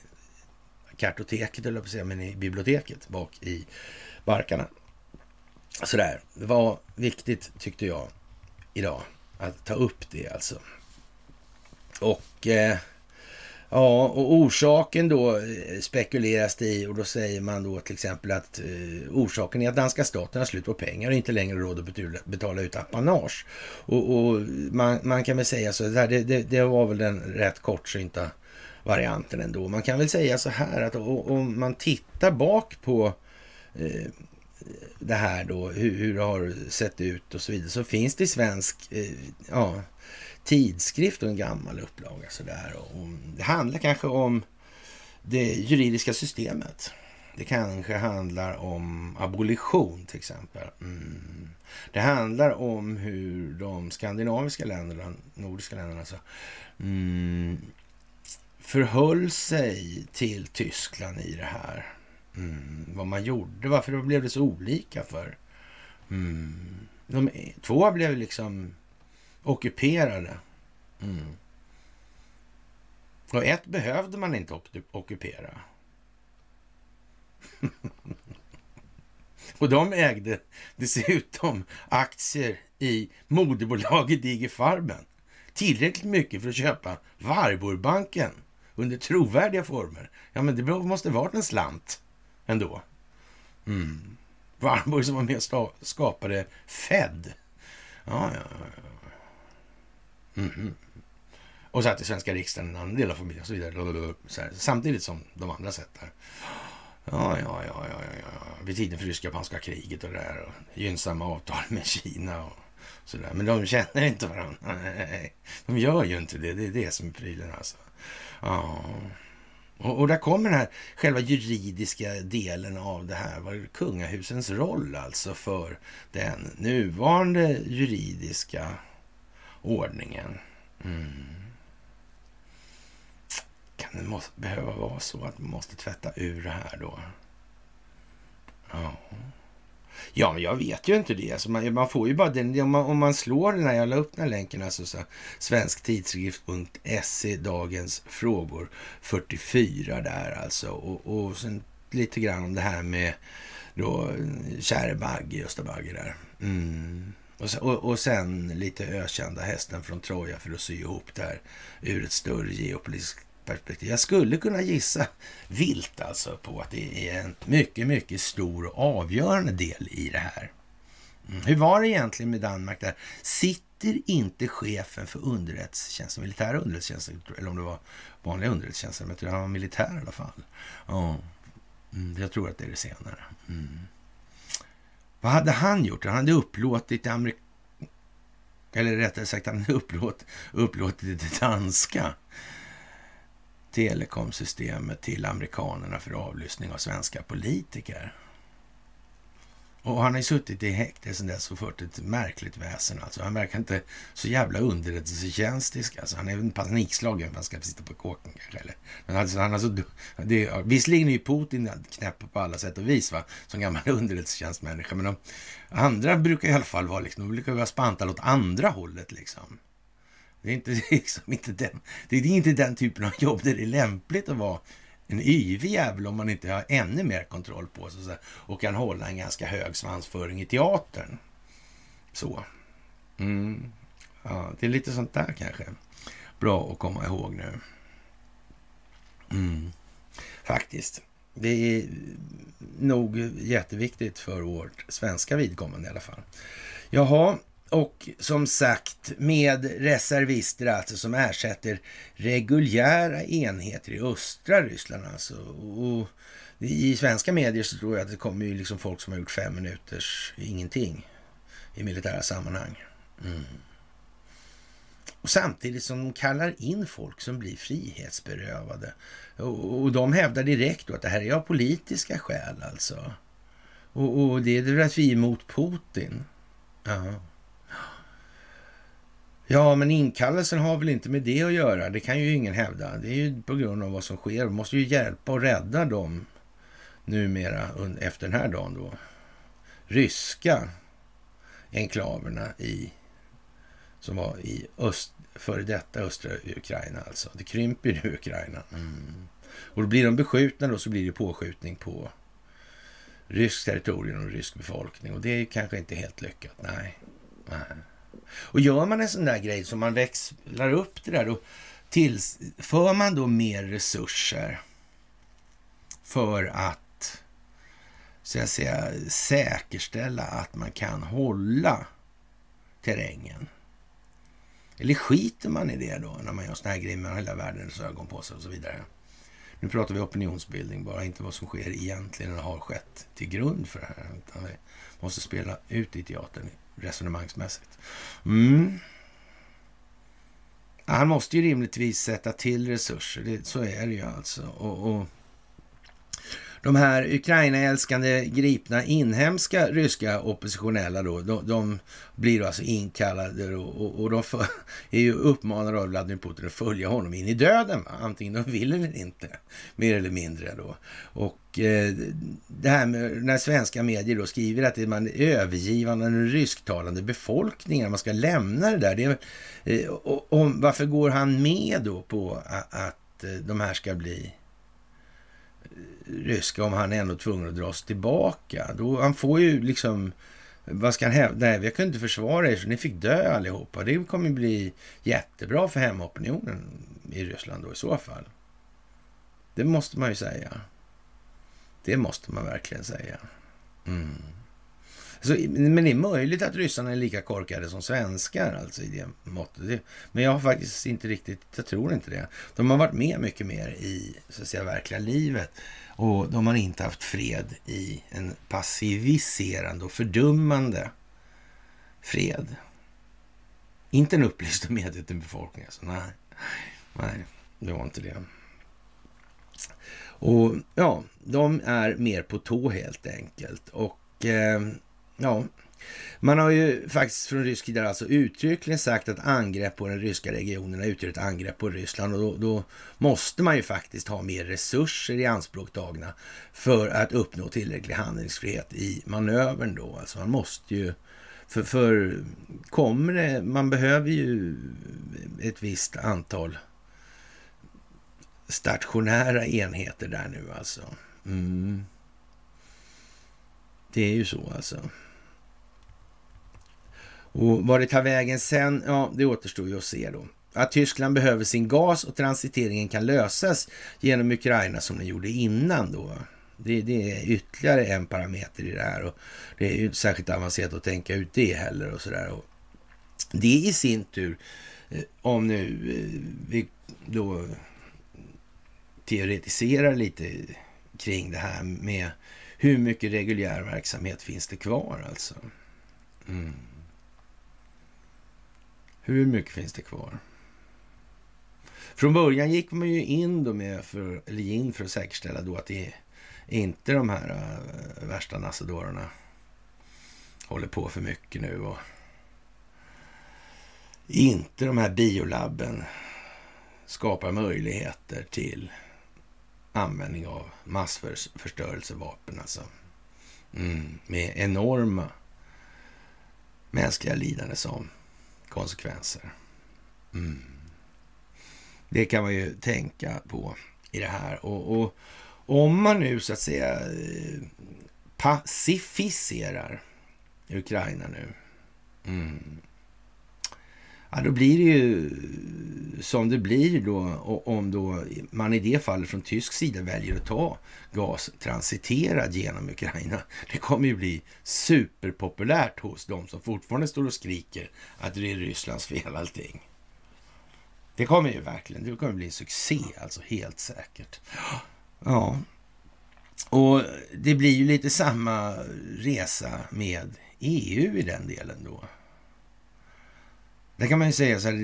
kartoteket, eller på säga, men i biblioteket bak i barkarna. Sådär, det var viktigt tyckte jag idag att ta upp det alltså. Och eh, ja, och orsaken då eh, spekuleras det i och då säger man då till exempel att eh, orsaken är att danska staten har slut på pengar och inte längre råd att betala ut apanage. Och, och man, man, kan väl säga så, det, det, det var väl den rätt kortsynta varianten ändå. Man kan väl säga så här att om man tittar bak på eh, det här då, hur, hur, det har sett ut och så vidare, så finns det i svensk eh, ja, tidskrift och en gammal upplaga. Så där. Och det handlar kanske om det juridiska systemet. Det kanske handlar om abolition till exempel. Mm. Det handlar om hur de skandinaviska länderna, nordiska länderna, alltså, mm, förhöll sig till Tyskland i det här. Mm, vad man gjorde, varför det blev det så olika för? Mm. De, två blev liksom ockuperade. Mm. Och ett behövde man inte ockupera. Och de ägde dessutom aktier i moderbolaget IG Farben. Tillräckligt mycket för att köpa Warburgbanken under trovärdiga former. Ja, men det måste varit en slant ändå. Mm. Warburg som var med och skapade Fed. Ja, ja, ja. Mm. Och satt i svenska riksdagen, en annan del av familjen och så vidare. Så här, samtidigt som de andra satt där. Ja, ja, ja, ja, ja, vid tiden för ryska-japanska kriget och det där. Och gynnsamma avtal med Kina och sådär. Men de känner inte varandra. Nej, de gör ju inte det. Det är det som är prylen alltså. Ja. Och, och där kommer den här själva juridiska delen av det här. Var kungahusens roll alltså för den nuvarande juridiska ordningen. Mm. Kan det måste, behöva vara så att man måste tvätta ur det här då? Ja. Ja, men jag vet ju inte det. Alltså man, man får ju bara den, om, man, om man slår den här, jag la upp den här länken, alltså så, svensktidskrift.se, dagens frågor 44 där alltså. Och, och sen lite grann om det här med då eh, käre Bagge, Gösta Bagge där. Mm. Och, sen, och, och sen lite ökända hästen från Troja för att sy ihop det här ur ett större geopolitiskt perspektiv. Jag skulle kunna gissa vilt alltså på att det är en mycket, mycket stor och avgörande del i det här. Mm. Hur var det egentligen med Danmark där? Sitter inte chefen för underrättelsetjänsten, militära underrättelsetjänsten, eller om det var vanliga underrättelsetjänsten, men jag tror han var militär i alla fall. Ja, mm, jag tror att det är det senare. Mm. Vad hade han gjort? Han hade upplåtit Amerik eller rättare sagt, han hade upplåtit det danska telekomsystemet till amerikanerna för avlyssning av svenska politiker. Och han har ju suttit i häkte sedan dess och fört ett märkligt väsen. Alltså. Han verkar inte så jävla underrättelsetjänstisk. Alltså. Han är väl panikslagen för han ska sitta på kåken kanske. Eller. Men alltså, han alltså, det, visserligen är ju Putin knäpp på alla sätt och vis va? som gammal underrättelsetjänstmänniska. Men de andra brukar i alla fall vara, liksom, de brukar vara spantade åt andra hållet. Liksom. Det är, inte, liksom inte den, det är inte den typen av jobb där det är lämpligt att vara en yvig jävel om man inte har ännu mer kontroll på sig och kan hålla en ganska hög svansföring i teatern. Så. Mm. Ja, det är lite sånt där kanske. Bra att komma ihåg nu. Mm. Faktiskt. Det är nog jätteviktigt för vårt svenska vidkommande i alla fall. Jaha, och som sagt med reservister alltså som ersätter reguljära enheter i östra Ryssland alltså. Och i svenska medier så tror jag att det kommer ju liksom folk som har gjort fem minuters ingenting i militära sammanhang. Mm. Och samtidigt som de kallar in folk som blir frihetsberövade. Och, och de hävdar direkt att det här är av politiska skäl alltså. Och, och det är för att vi är emot Putin. Ja. Ja, men inkallelsen har väl inte med det att göra. Det kan ju ingen hävda. Det är ju på grund av vad som sker. Vi måste ju hjälpa och rädda dem numera efter den här dagen då. Ryska enklaverna i som var i öst, före detta östra Ukraina alltså. Det krymper nu Ukraina. Mm. Och då blir de beskjutna då så blir det påskjutning på ryskt territorium och rysk befolkning. Och det är kanske inte helt lyckat. Nej. Nej. Och gör man en sån där grej som man växlar upp det där, då tillför man då mer resurser för att så att säga, säkerställa att man kan hålla terrängen. Eller skiter man i det då när man gör såna här grejer med hela världens ögon på sig och så vidare. Nu pratar vi opinionsbildning bara, inte vad som sker egentligen och har skett till grund för det här. Utan vi måste spela ut i teatern resonemangsmässigt. Mm. Han måste ju rimligtvis sätta till resurser, det, så är det ju alltså. Och, och de här Ukraina-älskande gripna inhemska ryska oppositionella då, de, de blir då alltså inkallade och, och, och de för, är ju uppmanade av Vladimir Putin att följa honom in i döden, va? antingen de vill eller inte, mer eller mindre då. Och Eh, det här med när svenska medier då skriver att det är man övergivande den rysktalande befolkningen, man ska lämna det där. Det är, eh, och, och, varför går han med då på att, att de här ska bli ryska om han är ändå tvungen att dra sig tillbaka. Då, han får ju liksom... Vad ska han hävda? Nej, vi kunde inte försvara er så ni fick dö allihopa. Det kommer bli jättebra för hemmaopinionen i Ryssland då i så fall. Det måste man ju säga. Det måste man verkligen säga. Mm. Så, men det är möjligt att ryssarna är lika korkade som svenskar alltså i det måttet. Men jag har faktiskt inte riktigt, jag tror inte det. De har varit med mycket mer i så att säga verkliga livet och de har inte haft fred i en passiviserande och fördummande fred. Inte en upplyst och medveten befolkning. Alltså. Nej, nej, det var inte det. Och ja, de är mer på tå helt enkelt. Och eh, Ja, man har ju faktiskt från rysk sida alltså uttryckligen sagt att angrepp på den ryska regionerna utgör ett angrepp på Ryssland och då, då, måste man ju faktiskt ha mer resurser i anspråk tagna för att uppnå tillräcklig handlingsfrihet i manövern då. Alltså man måste ju, för, för kommer det, man behöver ju ett visst antal stationära enheter där nu alltså. Mm. Det är ju så alltså. Och vad det tar vägen sen, ja det återstår ju att se då. Att Tyskland behöver sin gas och transiteringen kan lösas genom Ukraina som den gjorde innan då. Det, det, är ytterligare en parameter i det här och det är ju inte särskilt avancerat att tänka ut det heller och sådär. Det i sin tur, eh, om nu eh, vi då teoretiserar lite kring det här med hur mycket reguljär verksamhet finns det kvar alltså? Mm. Hur mycket finns det kvar? Från början gick man ju in, då med för, eller in för att säkerställa då att det inte de här äh, värsta nassadorerna håller på för mycket nu. Och inte de här biolabben skapar möjligheter till användning av massförstörelsevapen. Alltså. Mm, med enorma mänskliga lidande som konsekvenser. Mm. Det kan man ju tänka på i det här. Och, och om man nu så att säga eh, pacificerar Ukraina nu. Mm. Ja, då blir det ju som det blir då om då man i det fallet från tysk sida väljer att ta gas transiterad genom Ukraina. Det kommer ju bli superpopulärt hos de som fortfarande står och skriker att det är Rysslands fel allting. Det kommer ju verkligen, det kommer bli en succé alltså, helt säkert. Ja, och det blir ju lite samma resa med EU i den delen då. Där kan man ju säga så här,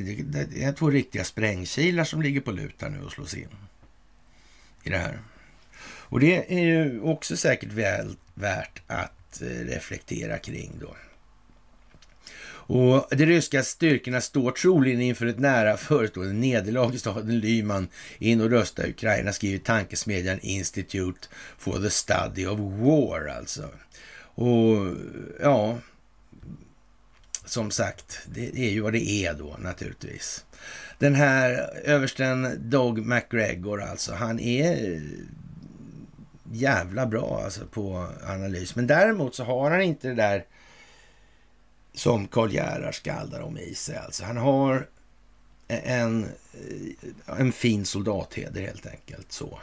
det är två riktiga sprängkilar som ligger på lut här nu och slås in i det här. Och det är ju också säkert väl värt att eh, reflektera kring då. Och De ryska styrkorna står troligen inför ett nära förestående nederlag i staden Lyman i nordöstra Ukraina, skriver tankesmedjan Institute for the Study of War alltså. Och ja, som sagt, det är ju vad det är då naturligtvis. Den här översten Dog McGregor alltså, han är eh, jävla bra alltså på analys. Men däremot så har han inte det där som Karl Gerhard skaldar om i sig. Alltså, han har en, eh, en fin soldatheder helt enkelt. så.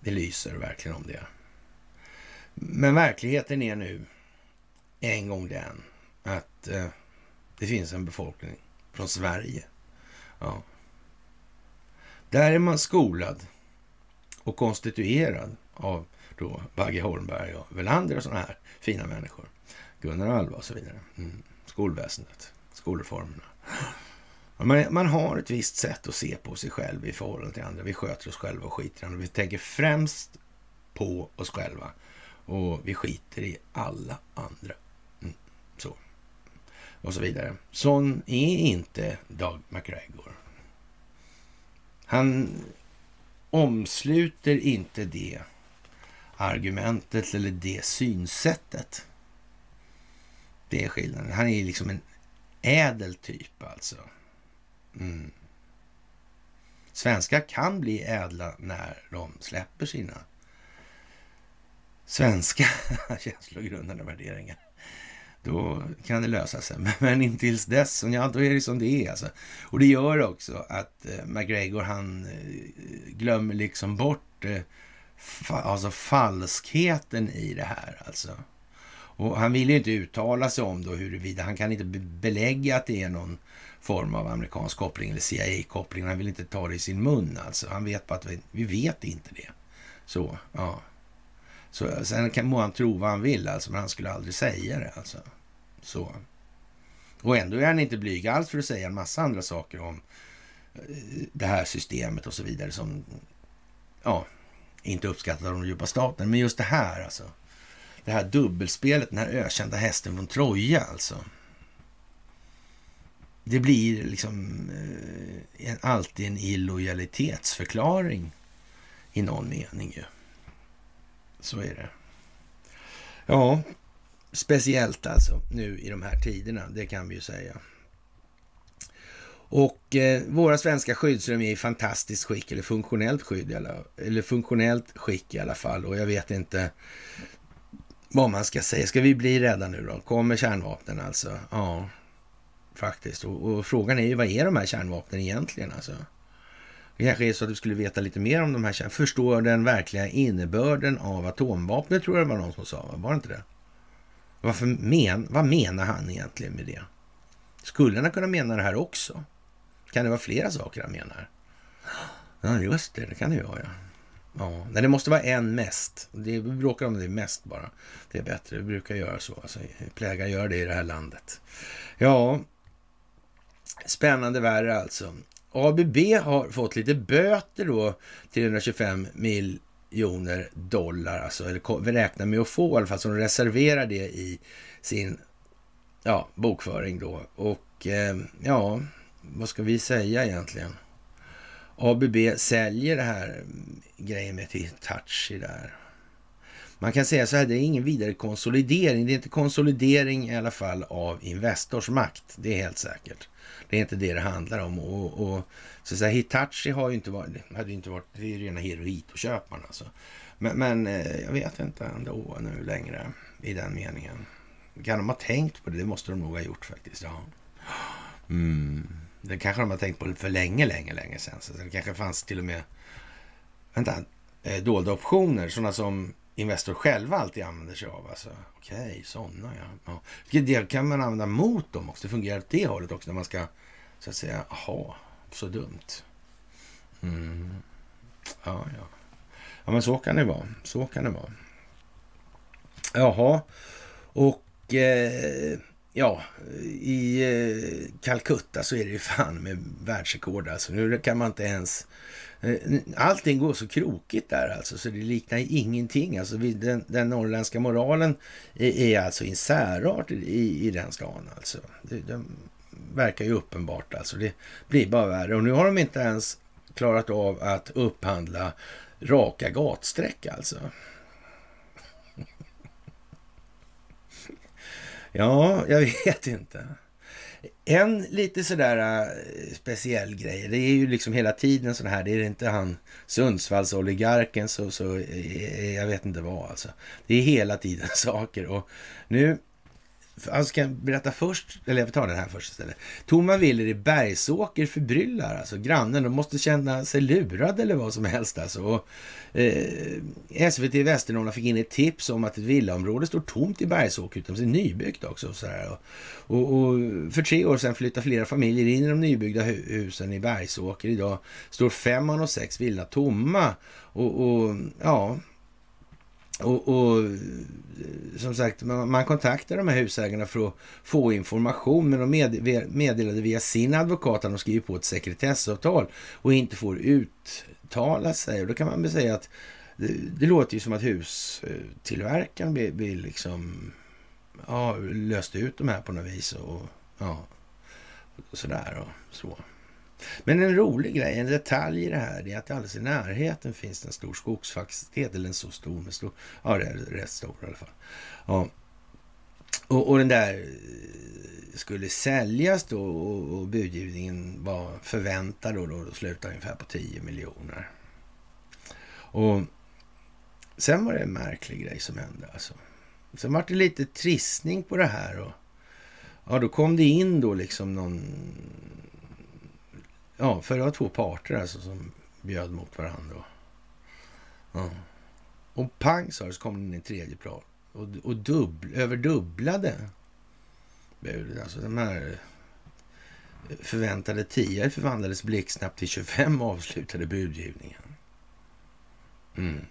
Det lyser verkligen om det. Men verkligheten är nu en gång den att eh, det finns en befolkning från Sverige. Ja. Där är man skolad och konstituerad av då Bagge Holmberg och Welander och sådana här fina människor. Gunnar Alva och så vidare. Mm. Skolväsendet, skolreformerna. Man, man, har ett visst sätt att se på sig själv i förhållande till andra. Vi sköter oss själva och skiter i andra. Vi tänker främst på oss själva och vi skiter i alla andra. Och så vidare. Sån är inte Doug McGregor. Han omsluter inte det argumentet eller det synsättet. Det är skillnaden. Han är liksom en ädel typ alltså. Mm. Svenskar kan bli ädla när de släpper sina svenska känslogrundande värderingar. Då kan det lösa sig. Men intills dess, ja, då är det som det är. Alltså. Och det gör också att eh, McGregor, han eh, glömmer liksom bort eh, fa alltså falskheten i det här. Alltså. Och han vill ju inte uttala sig om då huruvida, han kan inte belägga att det är någon form av amerikansk koppling eller CIA-koppling. Han vill inte ta det i sin mun alltså. Han vet bara att vi, vi vet inte det. Så, ja. Så, sen kan må han tro vad han vill alltså, men han skulle aldrig säga det alltså. Så. Och ändå är han inte blyg alls för att säga en massa andra saker om eh, det här systemet och så vidare som ja, inte uppskattas av de djupa staterna. Men just det här alltså det här dubbelspelet, den här ökända hästen från Troja alltså. Det blir liksom eh, alltid en illojalitetsförklaring i någon mening ju. Så är det. Ja, speciellt alltså nu i de här tiderna, det kan vi ju säga. Och eh, våra svenska skyddsrum är i fantastiskt skick, eller funktionellt skydd, eller, eller funktionellt skick i alla fall. Och jag vet inte vad man ska säga. Ska vi bli rädda nu då? Kommer kärnvapnen alltså? Ja, faktiskt. Och, och, frågan är ju vad är de här kärnvapnen egentligen alltså? Det kanske är så att du skulle veta lite mer om de här. Förstå den verkliga innebörden av atomvapnet tror jag det var någon som sa. Var det inte det? Varför men, vad menar han egentligen med det? Skulle han kunna mena det här också? Kan det vara flera saker han menar? Ja, just det, det kan det ju vara. Ja. Ja, nej, det måste vara en mest. Det bråkar om det mest bara. Det är bättre. Vi brukar göra så. Alltså, plägar gör det i det här landet. Ja, spännande värre alltså. ABB har fått lite böter då, 325 miljoner dollar, alltså, eller räknar med att få i alla fall, så de reserverar det i sin ja, bokföring då. Och eh, ja, vad ska vi säga egentligen? ABB säljer det här mm, grejen med till Touchy där. Man kan säga så här, det är ingen vidare konsolidering. Det är inte konsolidering i alla fall av Investors makt. Det är helt säkert. Det är inte det det handlar om. Och, och så att säga, Hitachi har ju inte varit, hade ju inte varit, det är ju rena Hirohito-köparen alltså. Men, men eh, jag vet inte ändå nu längre i den meningen. Kan de ha tänkt på det? Det måste de nog ha gjort faktiskt. Ja. Mm. Det kanske de har tänkt på för länge, länge, länge sedan. Så det kanske fanns till och med vänta, eh, dolda optioner, sådana som Investor själva alltid använder sig av. Alltså, Okej, okay, sådana ja. ja. Det kan man använda mot dem också. Det fungerar åt det hållet också när man ska så att säga, aha, så dumt. Mm. Ja, ja. Ja, men så kan det vara. Så kan det vara. Jaha, och eh, ja, i eh, Calcutta så är det ju fan med världsrekord alltså. Nu kan man inte ens... Eh, allting går så krokigt där alltså, så det liknar ingenting. Alltså, den, den norrländska moralen är, är alltså en särart i, i den stan alltså. Det, det verkar ju uppenbart alltså. Det blir bara värre. Och nu har de inte ens klarat av att upphandla raka gatsträck alltså. Ja, jag vet inte. En lite sådär äh, speciell grej, det är ju liksom hela tiden sån här, det är inte han Sundsvallsoligarken så, så eh, eh, jag vet inte vad alltså. Det är hela tiden saker och nu Alltså ska jag berätta först, eller jag tar den här först istället. Thomas Willer i Bergsåker förbryllar alltså grannen. De måste känna sig lurade eller vad som helst alltså. Och, eh, SVT Västernorrland fick in ett tips om att ett villaområde står tomt i Bergsåker utan nybyggt också. Och, sådär. Och, och, och, för tre år sedan flyttade flera familjer in i de nybyggda husen i Bergsåker. Idag står fem och sex villorna tomma. Och, och ja, och, och, eh, som sagt, man, man kontaktade de här husägarna för att få information, men de med, meddelade via sin advokat att de skriver på ett sekretessavtal och inte får uttala sig. Och då kan man väl säga att det, det låter ju som att hustillverkaren vill, vill liksom ja, löst ut de här på något vis och ja, och sådär och så. Men en rolig grej, en detalj i det här, är att alldeles i närheten finns en stor skogsfastighet, eller en så stor, men stor, ja, det är rätt stor i alla fall. Ja. Och, och den där eh, skulle säljas då och, och budgivningen var förväntad och då, då slutade ungefär på 10 miljoner. Och sen var det en märklig grej som hände alltså. Sen var det lite trissning på det här och ja, då kom det in då liksom någon Ja, för det var två parter alltså som bjöd mot varandra. Ja. Och pang sa det, så kom det in en tredje plan. Och, och dubbl, överdubblade budet. Alltså de här förväntade 10 förvandlades blixtsnabbt till 25 avslutade budgivningen. Mm.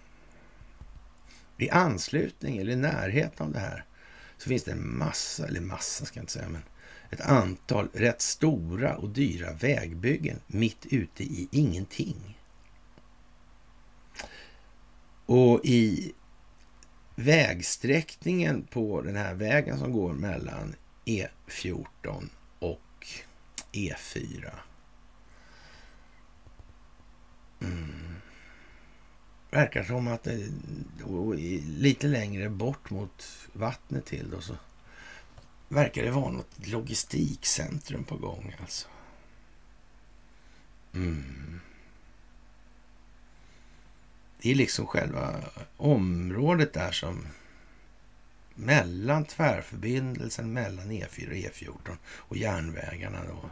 I anslutning eller i närheten av det här så finns det en massa, eller massa ska jag inte säga, men ett antal rätt stora och dyra vägbyggen mitt ute i ingenting. Och i vägsträckningen på den här vägen som går mellan E14 och E4. Mm. Verkar som att det lite längre bort mot vattnet till då så verkar det vara något logistikcentrum på gång alltså. Mm. Det är liksom själva området där som mellan tvärförbindelsen mellan E4 och E14 och järnvägarna då.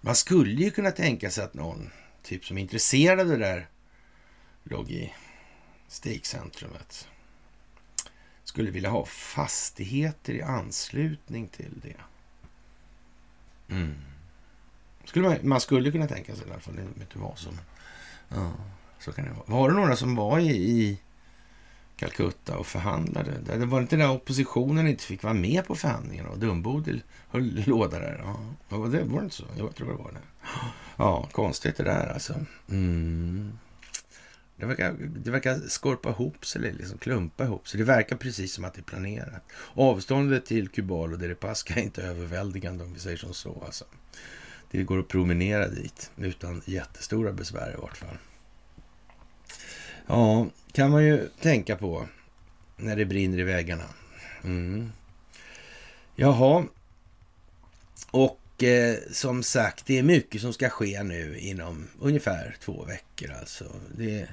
Man skulle ju kunna tänka sig att någon typ som är intresserad av det där logistikcentrumet skulle vilja ha fastigheter i anslutning till det. Mm. Skulle man, man, skulle kunna tänka sig i alla fall. Det vet inte vad som... Ja, så kan det vara. Var det några som var i, i Calcutta och förhandlade? Det var inte där oppositionen inte fick vara med på förhandlingarna Dumbodil höll låda där. Ja, var det, var det inte så? Jag tror det var det. Ja, konstigt det där alltså. Mm. Det verkar, det verkar skorpa ihop sig, eller liksom klumpa ihop sig. Det verkar precis som att det är planerat. Avståndet till Kubal och Deripaska är inte överväldigande om vi säger som så. Alltså. Det går att promenera dit utan jättestora besvär i vart fall. Ja, kan man ju tänka på när det brinner i väggarna. Mm. Jaha. Och eh, som sagt, det är mycket som ska ske nu inom ungefär två veckor. Alltså. Det,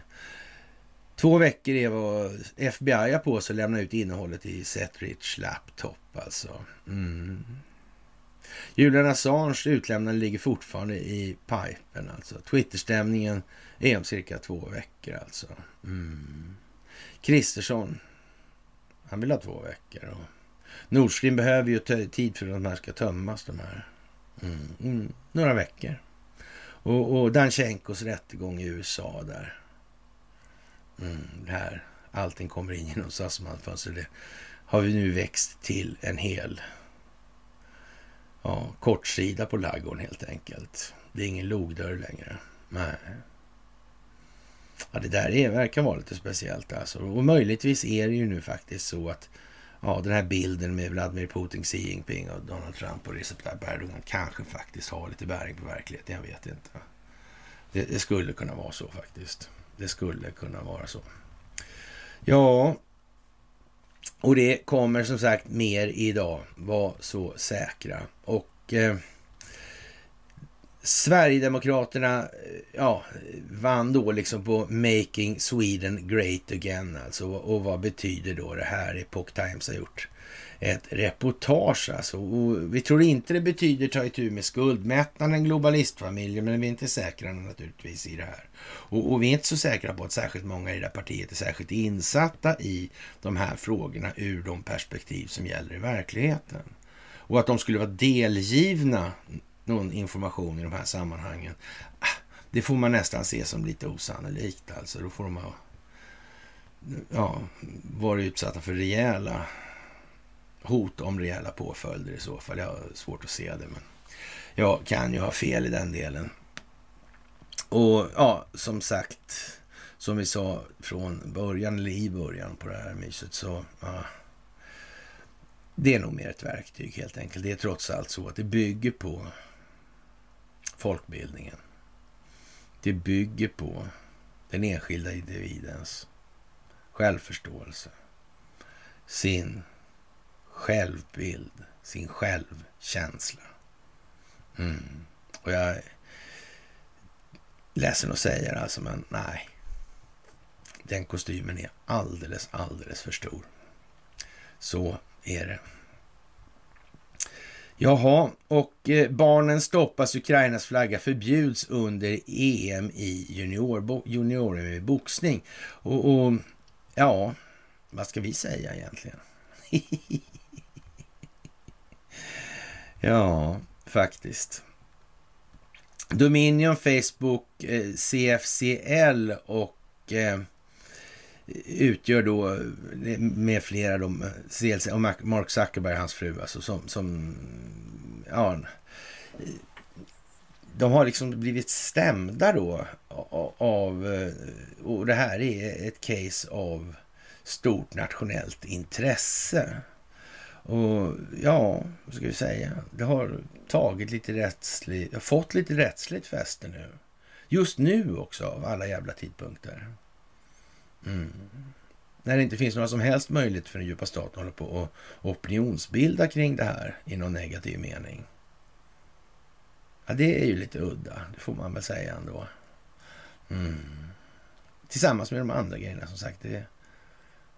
Två veckor är vad FBI har på sig att lämna ut innehållet i Setrich laptop alltså. Mm. Julian Assange utlämnande ligger fortfarande i pipen alltså. Twitterstämningen är om cirka två veckor alltså. Mm. Kristersson, han vill ha två veckor. Och Nord Stream behöver ju tid för att de här ska tömmas de här. Mm. Mm. Några veckor. Och, och Danchenkos rättegång i USA där. Mm, det här, allting kommer in genom SAS-fönster. Det har vi nu växt till en hel ja, kortsida på laggården helt enkelt. Det är ingen logdörr längre. Nej. Ja, det där är, verkar vara lite speciellt alltså. Och möjligtvis är det ju nu faktiskt så att ja, den här bilden med Vladimir Putin, Xi Jinping och Donald Trump och Recep Tayyip Erdogan kanske faktiskt har lite bäring på verkligheten. Jag vet inte. Det, det, skulle kunna vara så faktiskt. Det skulle kunna vara så. Ja, och det kommer som sagt mer idag. Var så säkra. Och eh, Sverigedemokraterna eh, ja, vann då liksom på Making Sweden Great Again. Alltså, och vad betyder då det här? Epoch Times har gjort ett reportage. Alltså. Och vi tror inte det betyder ta itu med skuldmättnaden, globalistfamiljen, men vi är inte säkra naturligtvis i det här. Och, och, vi är inte så säkra på att särskilt många i det här partiet är särskilt insatta i de här frågorna ur de perspektiv som gäller i verkligheten. Och att de skulle vara delgivna någon information i de här sammanhangen, ah, det får man nästan se som lite osannolikt. Alltså, då får de ha ja, varit utsatta för rejäla hot om rejäla påföljder i så fall. Jag har svårt att se det, men jag kan ju ha fel i den delen. Och ja, som sagt, som vi sa från början, eller i början på det här myset, så ja, det är nog mer ett verktyg helt enkelt. Det är trots allt så att det bygger på folkbildningen. Det bygger på den enskilda individens självförståelse, sin självbild, sin självkänsla. Mm. Och jag är ledsen att säga det alltså, men nej. Den kostymen är alldeles, alldeles för stor. Så är det. Jaha, och eh, barnen stoppas, Ukrainas flagga förbjuds under EM i junior, junior i boxning. Och, och ja, vad ska vi säga egentligen? ja, faktiskt. Dominion, Facebook, eh, CFCL och eh, utgör då eh, med flera de, CLC och Mark Zuckerberg, hans fru, alltså som, som ja, eh, de har liksom blivit stämda då av, eh, och det här är ett case av stort nationellt intresse. Och ja, vad ska vi säga? Det har tagit lite rättsligt, fått lite rättsligt fäste nu. Just nu också, av alla jävla tidpunkter. Mm. När det inte finns några som helst möjlighet för den djupa staten att hålla på och opinionsbilda kring det här i någon negativ mening. Ja, det är ju lite udda, det får man väl säga ändå. Mm. Tillsammans med de andra grejerna som sagt. Det,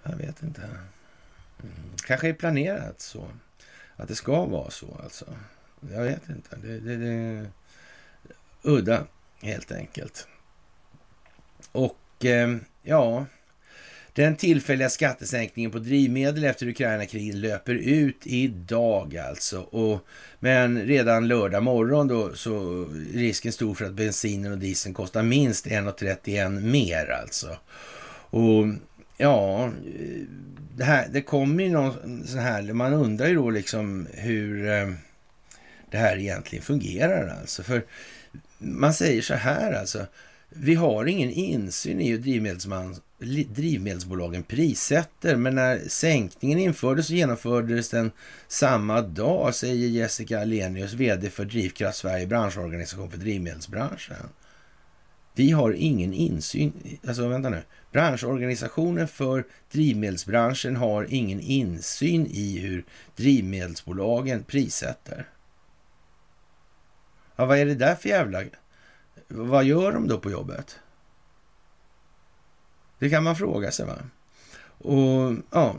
jag vet inte. Mm. Kanske är planerat så. Att det ska vara så alltså. Jag vet inte. Det, det, det udda helt enkelt. Och eh, ja, den tillfälliga skattesänkningen på drivmedel efter Ukraina-kriget löper ut idag alltså. Och, men redan lördag morgon då så är risken stor för att bensinen och dieseln kostar minst 1,31 mer alltså. Och ja, det, här, det kommer ju någon sån här, man undrar ju då liksom hur eh, det här egentligen fungerar alltså. För man säger så här alltså, vi har ingen insyn i hur drivmedelsbolagen prissätter, men när sänkningen infördes så genomfördes den samma dag, säger Jessica Alenius, vd för Drivkraft Sverige, branschorganisation för drivmedelsbranschen. Vi har ingen insyn, alltså vänta nu, branschorganisationen för drivmedelsbranschen har ingen insyn i hur drivmedelsbolagen prissätter. Ja, vad är det där för jävla vad gör de då på jobbet? Det kan man fråga sig. va? Och ja,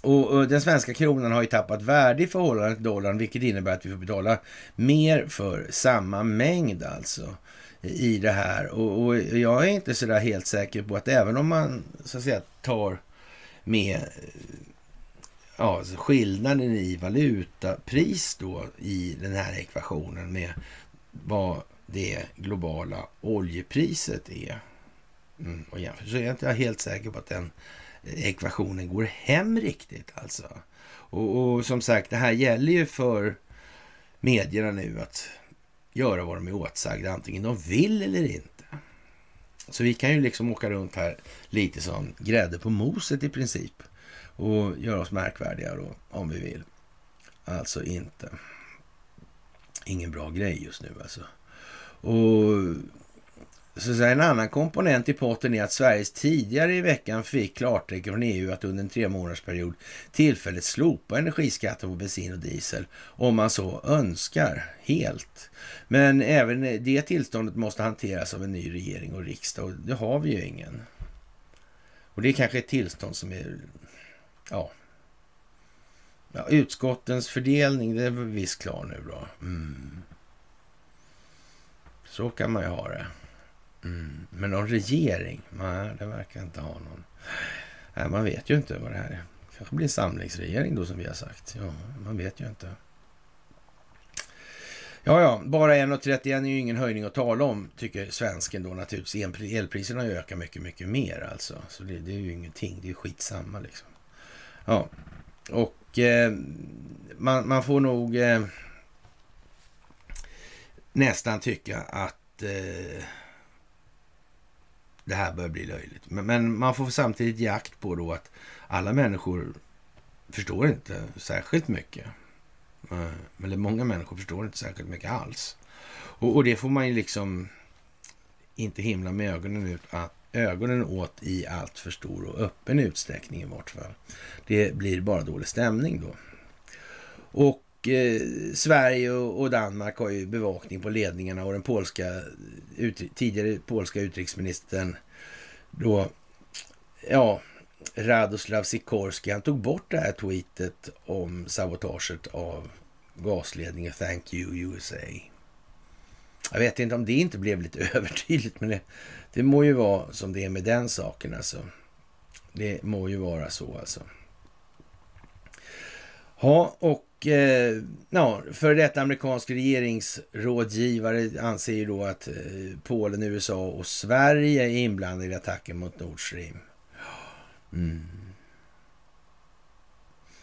Och, och, den svenska kronan har ju tappat värde i förhållande till dollarn, vilket innebär att vi får betala mer för samma mängd alltså i det här. Och, och jag är inte så där helt säker på att även om man så att säga tar med ja, alltså skillnaden i valutapris då i den här ekvationen med vad det globala oljepriset är. Mm, och jämför, så är jag inte helt säker på att den eh, ekvationen går hem riktigt alltså. Och, och, som sagt, det här gäller ju för medierna nu att göra vad de är åtsagda, antingen de vill eller inte. Så vi kan ju liksom åka runt här lite som grädde på moset i princip och göra oss märkvärdiga då, om vi vill. Alltså inte. Ingen bra grej just nu alltså. Och så att en annan komponent i potten är att Sveriges tidigare i veckan fick klartecken från EU att under en tre månadersperiod tillfälligt slopa energiskatten på bensin och diesel om man så önskar helt. Men även det tillståndet måste hanteras av en ny regering och riksdag och det har vi ju ingen. Och det är kanske ett tillstånd som är, ja, ja utskottens fördelning, det är visst klar nu då. Mm. Så kan man ju ha det. Mm. Men någon regering? Nej, det verkar inte ha någon. Nej, man vet ju inte vad det här är. Det kanske blir en samlingsregering då som vi har sagt. Ja, man vet ju inte. Ja, ja, bara 1,31 är ju ingen höjning att tala om, tycker svensken då naturligtvis. Elpriserna har ju ökat mycket, mycket mer alltså. Så det, det är ju ingenting, det är ju skitsamma liksom. Ja, och eh, man, man, får nog eh, nästan tycka att eh, det här börjar bli löjligt. Men, men, man får samtidigt jakt på då att alla människor förstår inte särskilt mycket. Eh, eller många människor förstår inte särskilt mycket alls. Och, och det får man ju liksom inte himla med ögonen, ut, ögonen åt i allt för stor och öppen utsträckning i vart fall. Det blir bara dålig stämning då. Och Eh, Sverige och, Danmark har ju bevakning på ledningarna och den polska, ut, tidigare polska utrikesministern då, ja, Radoslav Sikorski, han tog bort det här tweetet om sabotaget av gasledningen Thank you USA. Jag vet inte om det inte blev lite övertydligt, men det, det må ju vara som det är med den saken alltså. Det må ju vara så alltså. Ja, och eh, ja, för detta amerikansk regeringsrådgivare anser ju då att eh, Polen, USA och Sverige är inblandade i attacken mot Nord Stream. Mm.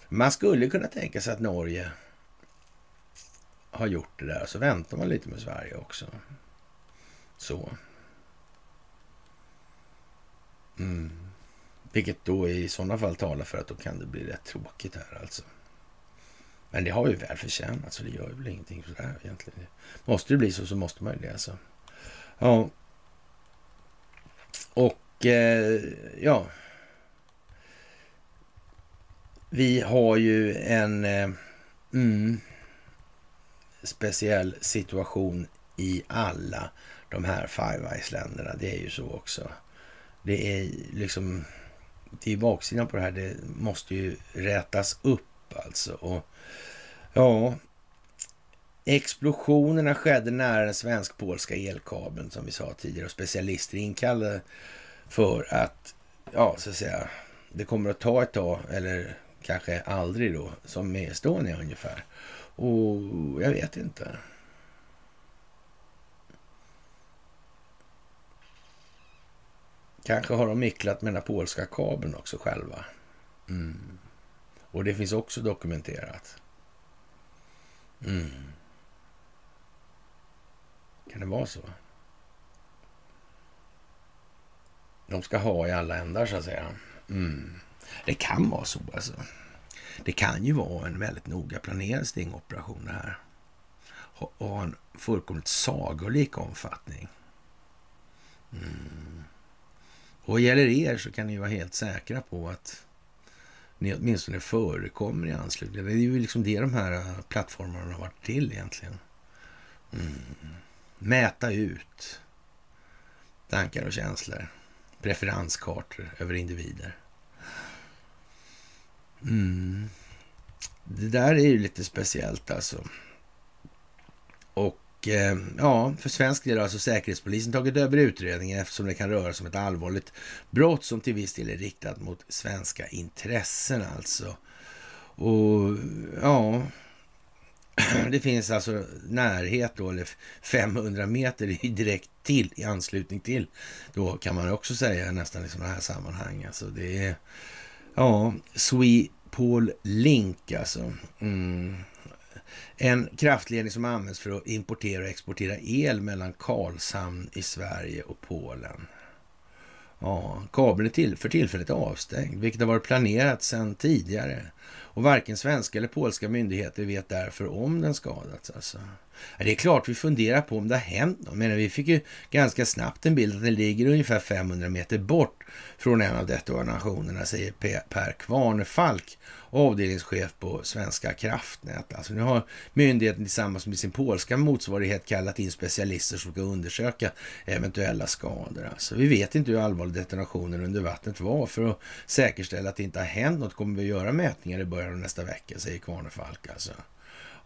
Man skulle kunna tänka sig att Norge har gjort det där, så väntar man lite med Sverige också. Så. Mm. Vilket då i sådana fall talar för att då kan det bli rätt tråkigt här alltså. Men det har ju väl förtjänat, så det gör väl ingenting sådär egentligen. Måste det bli så, så måste man ju det alltså. Ja. Och eh, ja. Vi har ju en eh, mm, speciell situation i alla de här Five Eyes-länderna. Det är ju så också. Det är liksom, det är baksidan på det här. Det måste ju rätas upp alltså. Och Ja, explosionerna skedde nära den svensk-polska elkabeln som vi sa tidigare och specialister inkallade för att, ja, så att säga, det kommer att ta ett tag eller kanske aldrig då, som med Estonia ungefär. Och jag vet inte. Kanske har de micklat med den polska kabeln också själva. Mm. Och det finns också dokumenterat. Mm. Kan det vara så? De ska ha i alla ändar så att säga. Mm. Det kan vara så alltså. Det kan ju vara en väldigt noga planerad stingoperation det här. Och ha en fullkomligt sagolik omfattning. Mm. Och gäller er så kan ni vara helt säkra på att ni åtminstone förekommer i anslutning. Det är ju liksom det de här äh, plattformarna har varit till egentligen. Mm. Mäta ut tankar och känslor. Preferenskartor över individer. Mm. Det där är ju lite speciellt alltså. Och eh, ja, för svensk del har alltså Säkerhetspolisen tagit över utredningen eftersom det kan röra sig om ett allvarligt brott som till viss del är riktat mot svenska intressen alltså. Och ja, det finns alltså närhet då, eller 500 meter i direkt till, i anslutning till, då kan man också säga nästan i sådana här sammanhang. Alltså det är, ja, Swepol Link alltså. Mm. En kraftledning som används för att importera och exportera el mellan Karlshamn i Sverige och Polen. Ja, kabeln är till, för tillfället avstängd, vilket har varit planerat sedan tidigare. Och varken svenska eller polska myndigheter vet därför om den skadats. Alltså. Det är klart vi funderar på om det har hänt något. Men vi fick ju ganska snabbt en bild att den ligger ungefär 500 meter bort från en av detonationerna, säger Per Kvarnefalk, avdelningschef på Svenska kraftnät. Alltså nu har myndigheten tillsammans med sin polska motsvarighet kallat in specialister som ska undersöka eventuella skador. Alltså, vi vet inte hur allvarlig detonationen under vattnet var. För att säkerställa att det inte har hänt något kommer vi att göra mätningar i början av nästa vecka, säger Kvarnefalk. Alltså.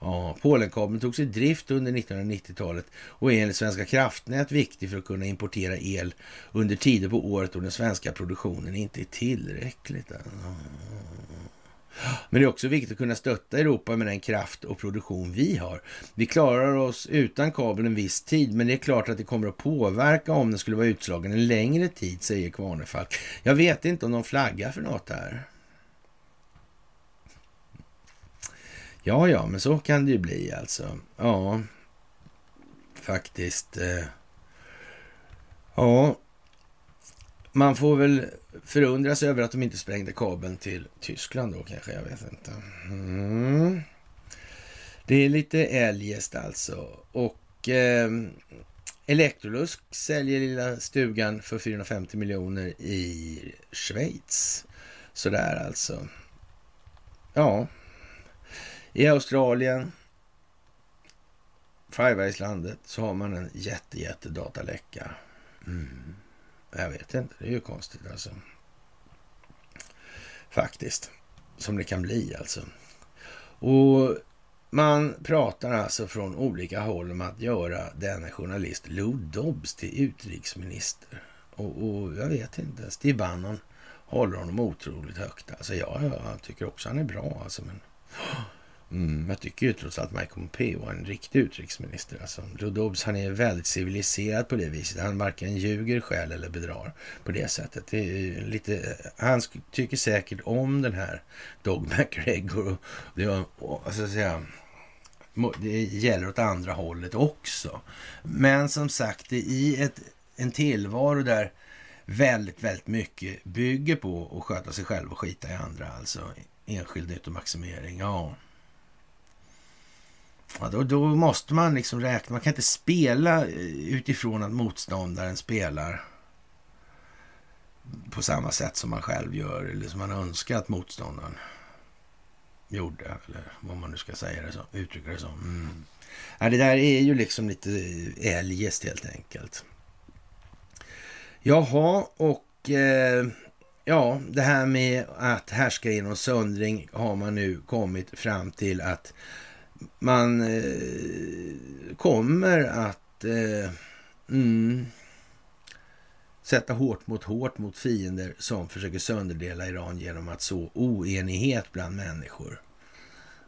Ja, Polenkabeln togs i drift under 1990-talet och är enligt Svenska kraftnät viktig för att kunna importera el under tider på året då den svenska produktionen inte är tillräckligt. Men det är också viktigt att kunna stötta Europa med den kraft och produktion vi har. Vi klarar oss utan kabeln en viss tid, men det är klart att det kommer att påverka om den skulle vara utslagen en längre tid, säger Kvarnefalk. Jag vet inte om de flaggar för något där. Ja, ja, men så kan det ju bli alltså. Ja, faktiskt. Eh, ja, man får väl förundras över att de inte sprängde kabeln till Tyskland då kanske, jag vet inte. Mm. Det är lite eljest alltså. Och eh, Electrolux säljer lilla stugan för 450 miljoner i Schweiz. Sådär alltså. Ja, i Australien, Five landet så har man en jätte, jätte dataläcka. Mm. Jag vet inte, det är ju konstigt alltså. Faktiskt, som det kan bli alltså. Och man pratar alltså från olika håll om att göra denne journalist Lou Dobbs till utrikesminister. Och, och, jag vet inte, Steve Bannon håller honom otroligt högt. Alltså ja, jag tycker också han är bra alltså. Men Mm, jag tycker ju trots allt att Mike Pompeo var en riktig utrikesminister. Alltså, Dobbs, han är väldigt civiliserad på det viset. Han varken ljuger själv eller bedrar på det sättet. Det är lite, han tycker säkert om den här Dog McGregor. Och det, och, alltså, säga, det gäller åt andra hållet också. Men som sagt, i ett, en tillvaro där väldigt, väldigt mycket bygger på att sköta sig själv och skita i andra. Alltså enskild nyttomaximering. Ja. Ja, då, då, måste man liksom räkna. Man kan inte spela eh, utifrån att motståndaren spelar på samma sätt som man själv gör eller som man önskar att motståndaren gjorde. Eller vad man nu ska säga det så, uttrycka det som. Mm. Ja, det där är ju liksom lite eh, eljest helt enkelt. Jaha, och eh, ja, det här med att härska genom söndring har man nu kommit fram till att man eh, kommer att eh, mm, sätta hårt mot hårt mot fiender som försöker sönderdela Iran genom att så oenighet bland människor.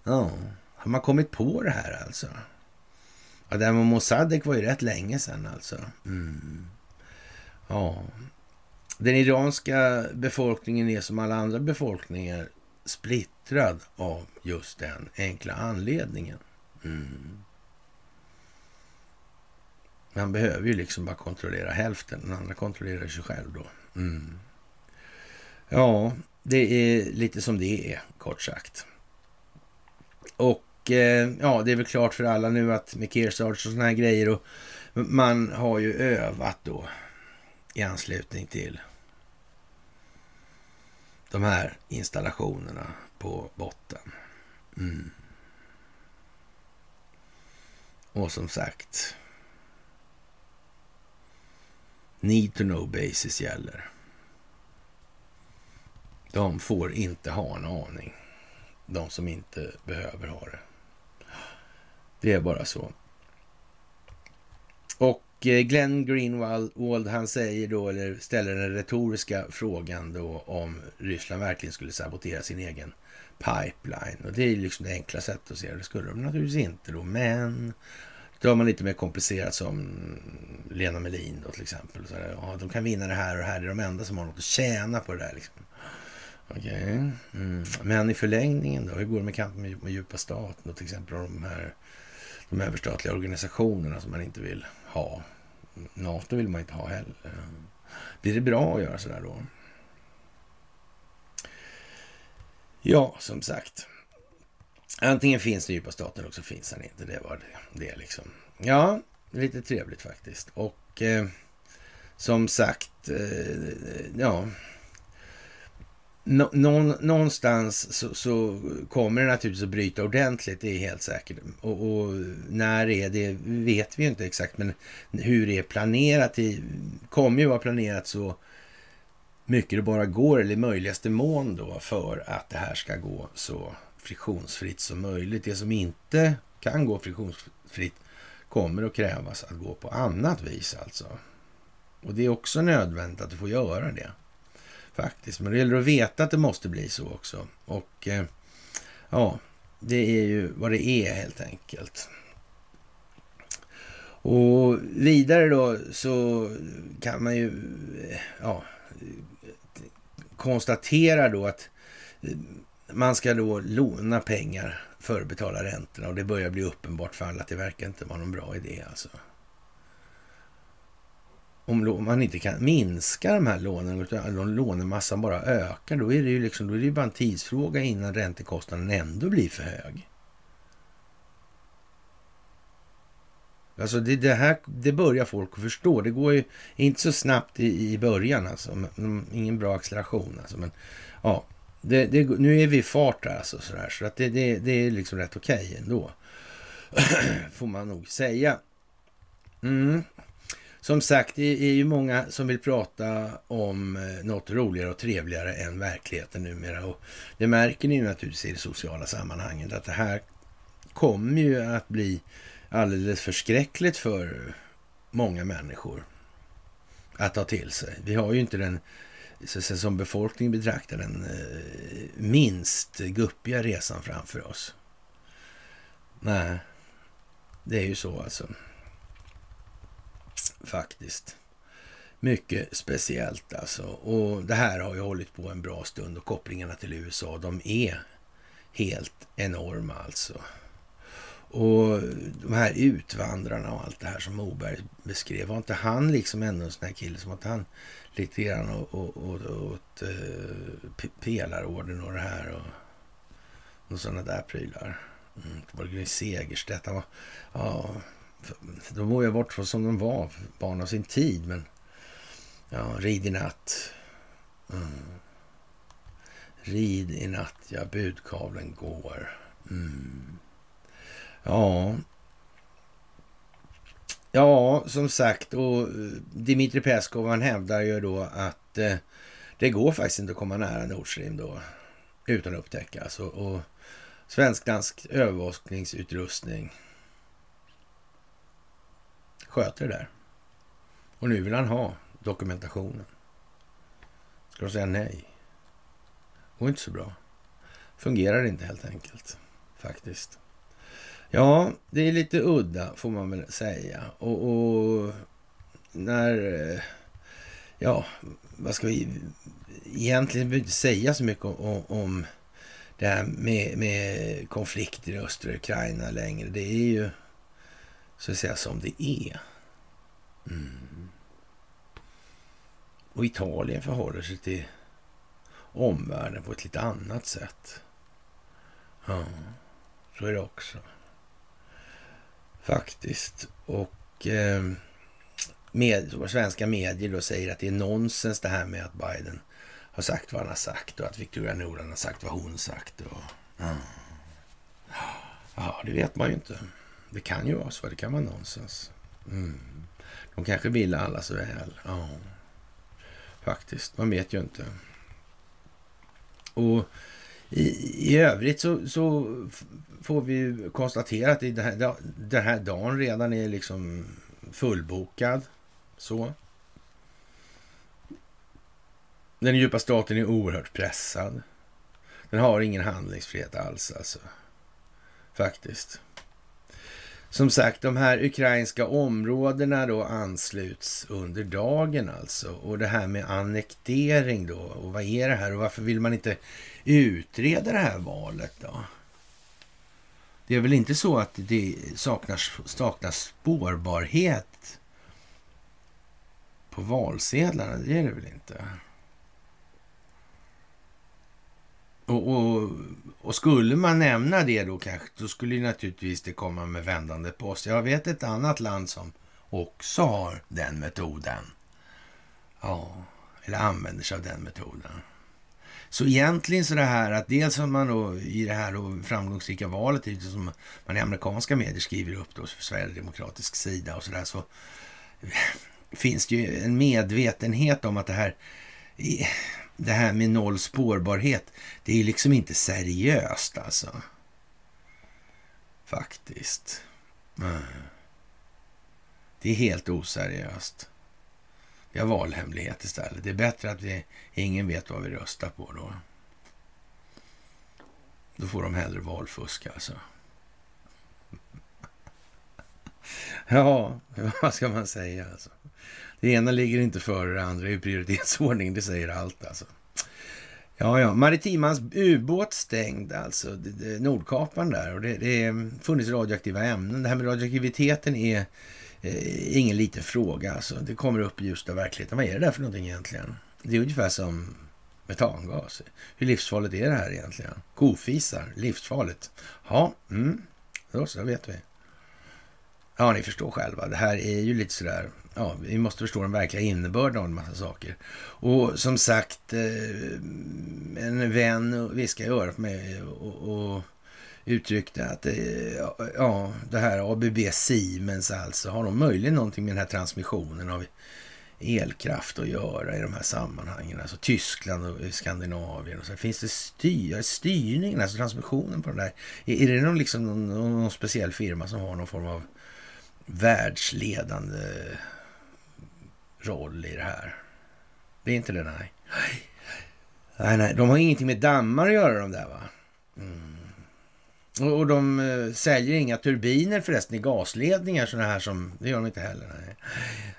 Ja, har man kommit på det här alltså? Ja, det här med Mossadegh var ju rätt länge sedan alltså. Mm. Ja. Den iranska befolkningen är som alla andra befolkningar splittrad av just den enkla anledningen. Mm. Man behöver ju liksom bara kontrollera hälften. Den andra kontrollerar sig själv då. Mm. Ja, det är lite som det är, kort sagt. Och eh, ja, det är väl klart för alla nu att med Kearsarge och såna här grejer. Och man har ju övat då i anslutning till de här installationerna på botten. Mm. Och som sagt, need to know basis gäller. De får inte ha en aning. de som inte behöver ha det. Det är bara så. Och eh, Glenn Greenwald, han säger då, eller ställer den retoriska frågan då om Ryssland verkligen skulle sabotera sin egen pipeline. Och det är liksom det enkla sättet att se det. Det skulle de naturligtvis inte då, men då har man lite mer komplicerat som Lena Melin då till exempel. Så ja, de kan vinna det här och det här. Det är de enda som har något att tjäna på det där. Liksom. Okay. Mm. Men i förlängningen då? Hur går det med kampen med, med djupa staten och till exempel de här de överstatliga organisationerna som man inte vill ha? Nato vill man inte ha heller. Blir det bra att göra sådär då? Ja, som sagt. Antingen finns det djupa staten eller så finns den inte. Det var det, det liksom. Ja, lite trevligt faktiskt. Och eh, som sagt, eh, ja. Nå, någonstans så, så, kommer det naturligtvis att bryta ordentligt, det är helt säkert. Och, och, när är det vet vi ju inte exakt, men hur det är planerat, det kommer ju vara planerat så mycket det bara går, eller i möjligaste mån då, för att det här ska gå så friktionsfritt som möjligt. Det som inte kan gå friktionsfritt kommer att krävas att gå på annat vis alltså. Och det är också nödvändigt att du får göra det. Faktiskt. Men det gäller att veta att det måste bli så också. Och eh, ja, det är ju vad det är helt enkelt. Och vidare då så kan man ju eh, ja, konstaterar då att eh, man ska då låna pengar för att betala räntorna och det börjar bli uppenbart för alla att det verkar inte vara någon bra idé alltså. Om man inte kan minska de här lånen utan lånemassan bara ökar, då är det ju liksom, då är det bara en tidsfråga innan räntekostnaden ändå blir för hög. Alltså det, det, här, det börjar folk att förstå. Det går ju inte så snabbt i, i början alltså. Ingen bra acceleration alltså. Men ja, det, det, nu är vi i fart här alltså. Sådär, så att det, det, det är liksom rätt okej okay ändå. Får man nog säga. Mm. Som sagt, det är ju många som vill prata om eh, något roligare och trevligare än verkligheten numera. Och det märker ni ju naturligtvis i det sociala sammanhanget att det här kommer ju att bli alldeles förskräckligt för många människor att ta till sig. Vi har ju inte den, som befolkning betraktar den eh, minst guppiga resan framför oss. Nej, det är ju så alltså. Faktiskt. Mycket speciellt alltså. Och det här har ju hållit på en bra stund och kopplingarna till USA, de är helt enorma alltså. Och de här utvandrarna och allt det här som Moberg beskrev, var inte han liksom ändå en sån här kille som att han lite grann åt, eh, åt, åt pelarorden och det här och, och sådana där prylar. Mm, Borgny Segerstedt, han var, ja, de var ju bort som de var, barn av sin tid, men ja, rid i natt. Mm. Rid i natt, ja, budkavlen går. Mm. Ja. Ja, som sagt, och eh, Dimitri Peskov han hävdar ju då att eh, det går faktiskt inte att komma nära Nord Stream då utan att upptäckas. Och, och svensk-dansk övervakningsutrustning sköter det där. Och nu vill han ha dokumentationen. Ska de säga nej? Går inte så bra. Fungerar inte helt enkelt, faktiskt. Ja, det är lite udda får man väl säga. Och, och när... Eh, ja, vad ska vi... Egentligen behöver inte säga så mycket om, om det här med, med konflikter i östra Ukraina längre. Det är ju så att säga som det är. Mm. Och Italien förhåller sig till omvärlden på ett lite annat sätt. Ja, så är det också. Faktiskt. Och eh, med, svenska medier då säger att det är nonsens det här med att Biden har sagt vad han har sagt och att Victoria Nuland har sagt vad hon sagt. Och, ja. ja, det vet man ju inte. Det kan ju vara så. Det kan vara nonsens. Mm. De kanske vill alla så väl. Ja, faktiskt. Man vet ju inte. Och i, i övrigt så, så får vi konstatera att den här, den här dagen redan är liksom fullbokad. Så. Den djupa staten är oerhört pressad. Den har ingen handlingsfrihet alls alltså. Faktiskt. Som sagt, de här ukrainska områdena då ansluts under dagen alltså. Och det här med annektering då. Och vad är det här och varför vill man inte utreda det här valet då? Det är väl inte så att det saknas, saknas spårbarhet på valsedlarna? Det är det väl inte? Och, och, och, skulle man nämna det då kanske, då skulle ju naturligtvis det komma med vändande post. Jag vet ett annat land som också har den metoden. Ja, eller använder sig av den metoden. Så egentligen så det här att dels som man då i det här då framgångsrika valet, liksom som man i amerikanska medier skriver upp då för Sverigedemokratisk sida och sådär, så finns det ju en medvetenhet om att det här det här med noll spårbarhet, det är liksom inte seriöst alltså. Faktiskt. Det är helt oseriöst. Vi har valhemlighet istället. Det är bättre att vi, ingen vet vad vi röstar på då. Då får de hellre valfuska alltså. Ja, vad ska man säga alltså? Det ena ligger inte före det andra i prioritetsordning, det säger allt alltså. Ja, ja, Maritimans ubåt stängd alltså, Nordkapan där och det, det funnits radioaktiva ämnen. Det här med radioaktiviteten är eh, ingen liten fråga alltså. Det kommer upp i ljuset av verkligheten. Vad är det där för någonting egentligen? Det är ungefär som metangas. Hur livsfarligt är det här egentligen? Kofisar, livsfarligt. Ja, mm, då så vet vi. Ja, ni förstår själva. Det här är ju lite sådär ja, vi måste förstå den verkliga innebörden av en massa saker. Och som sagt, eh, en vän viskade i örat på mig och, och uttryckte att eh, ja, det här ABB Siemens alltså, har de möjligen någonting med den här transmissionen av elkraft att göra i de här sammanhangen? Alltså Tyskland och Skandinavien och så. Finns det styr, styrningen, alltså transmissionen på den där? Är, är det någon, liksom, någon, någon speciell firma som har någon form av världsledande roll i det här. Det är inte det, nej. Nej, nej, de har ingenting med dammar att göra de där va. Mm. Och, de eh, säljer inga turbiner förresten i gasledningar sådana här som, det gör de inte heller. Nej.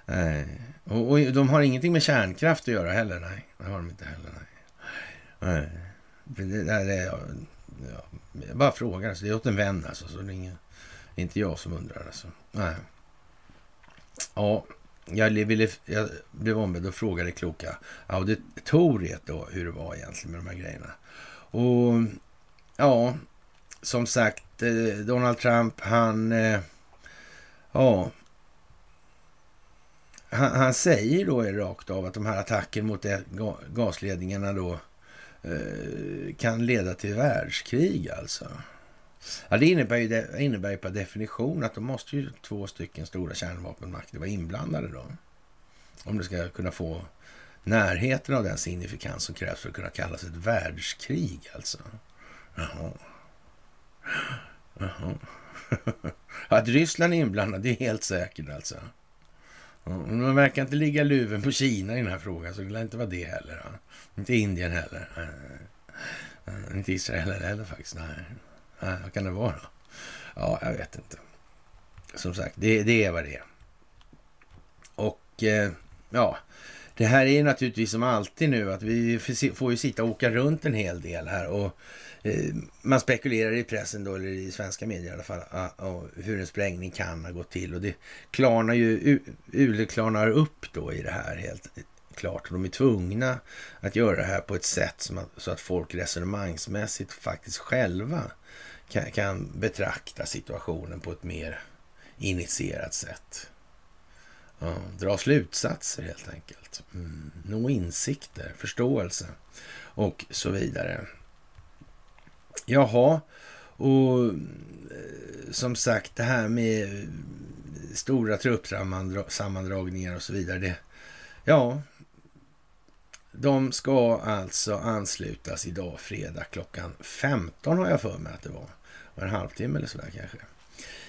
nej. Och, och, de har ingenting med kärnkraft att göra heller, nej. Det har de inte heller, nej. nej. Det, det, det, jag, jag bara frågar, alltså. det är åt en vän alltså, så det är ingen, inte jag som undrar alltså. Nej. Ja, jag, ville, jag blev ombedd att fråga det kloka auditoriet då hur det var egentligen med de här grejerna. Och ja, som sagt, eh, Donald Trump, han... Eh, ja, han, han, säger då rakt av att de här attackerna mot gasledningarna då eh, kan leda till världskrig alltså. Ja, det innebär ju, det innebär ju per definition att då måste ju två stycken stora kärnvapenmakter vara inblandade då. Om det ska kunna få närheten av den signifikans som krävs för att kunna kallas ett världskrig alltså. Jaha. Jaha. Att Ryssland är inblandad, det är helt säkert alltså. De man verkar inte ligga luven på Kina i den här frågan, så det lär inte vara det heller. Inte Indien heller. Eh, inte Israel heller faktiskt. Nej. Vad kan det vara? Ja, jag vet inte. Som sagt, det, det är vad det är. Och eh, ja, det här är naturligtvis som alltid nu att vi får ju sitta och åka runt en hel del här och Eh, man spekulerar i pressen då, eller i svenska medier i alla fall, ah, ah, hur en sprängning kan ha gått till och det klarnar ju, UD klarnar upp då i det här helt klart. Och de är tvungna att göra det här på ett sätt som att, så att folk resonemangsmässigt faktiskt själva kan, kan betrakta situationen på ett mer initierat sätt. Ja, dra slutsatser helt enkelt. Mm, nå insikter, förståelse och så vidare. Jaha, och eh, som sagt det här med eh, stora truppsammandragningar och så vidare. Det, ja, de ska alltså anslutas idag fredag klockan 15 har jag för mig att det var. var en halvtimme eller sådär kanske.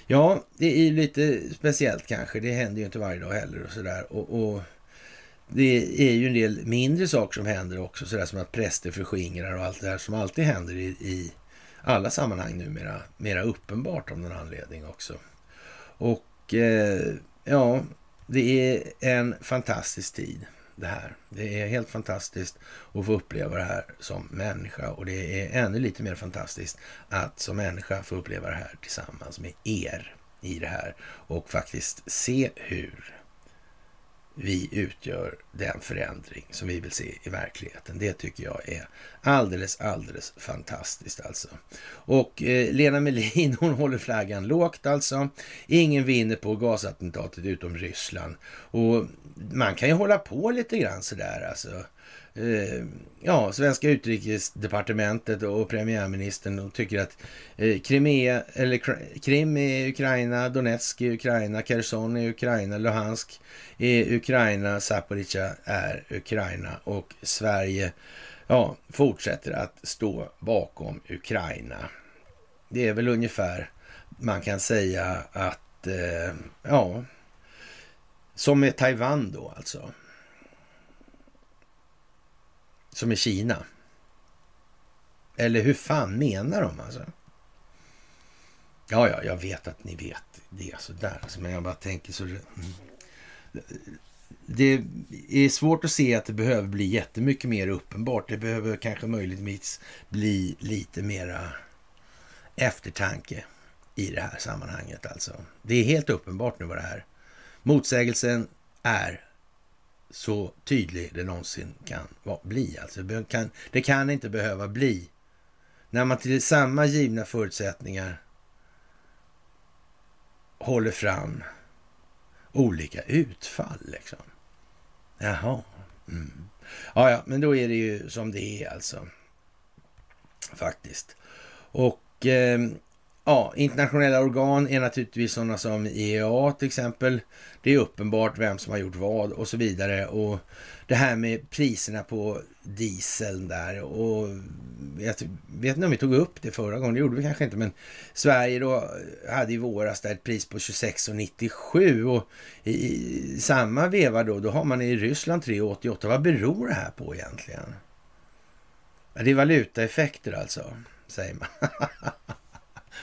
Ja, det är lite speciellt kanske. Det händer ju inte varje dag heller och sådär. Och, och, det är ju en del mindre saker som händer också, sådär som att präster förskingrar och allt det här som alltid händer i, i alla sammanhang numera. Mera uppenbart av någon anledning också. Och eh, ja, det är en fantastisk tid det här. Det är helt fantastiskt att få uppleva det här som människa och det är ännu lite mer fantastiskt att som människa få uppleva det här tillsammans med er i det här och faktiskt se hur vi utgör den förändring som vi vill se i verkligheten. Det tycker jag är alldeles, alldeles fantastiskt alltså. Och eh, Lena Melin, hon håller flaggan lågt alltså. Ingen vinner på gasattentatet utom Ryssland. Och man kan ju hålla på lite grann sådär alltså. Eh, ja, svenska utrikesdepartementet och premiärministern tycker att eh, Krimea, eller Krim är Ukraina, Donetsk är Ukraina, Kherson är Ukraina, Luhansk är Ukraina, Zaporizjzja är Ukraina och Sverige ja, fortsätter att stå bakom Ukraina. Det är väl ungefär man kan säga att, eh, ja, som med Taiwan då alltså. Som i Kina. Eller hur fan menar de alltså? Ja, ja, jag vet att ni vet det alltså, sådär. Alltså, men jag bara tänker så... Mm. Det är svårt att se att det behöver bli jättemycket mer uppenbart. Det behöver kanske möjligtvis bli lite mera eftertanke i det här sammanhanget alltså. Det är helt uppenbart nu vad det här. Motsägelsen är så tydlig det någonsin kan bli. Alltså, det, kan, inte behöva bli när man till samma givna förutsättningar håller fram olika utfall. Liksom. Jaha. Mm. Ja, ja, men då är det ju som det är alltså. Faktiskt. Och eh, Ja, internationella organ är naturligtvis sådana som IEA till exempel. Det är uppenbart vem som har gjort vad och så vidare. Och det här med priserna på dieseln där och jag vet inte om vi tog upp det förra gången, det gjorde vi kanske inte, men Sverige då hade i våras där ett pris på 26,97 och i samma veva då, då har man i Ryssland 3,88. Vad beror det här på egentligen? Det är valutaeffekter alltså, säger man.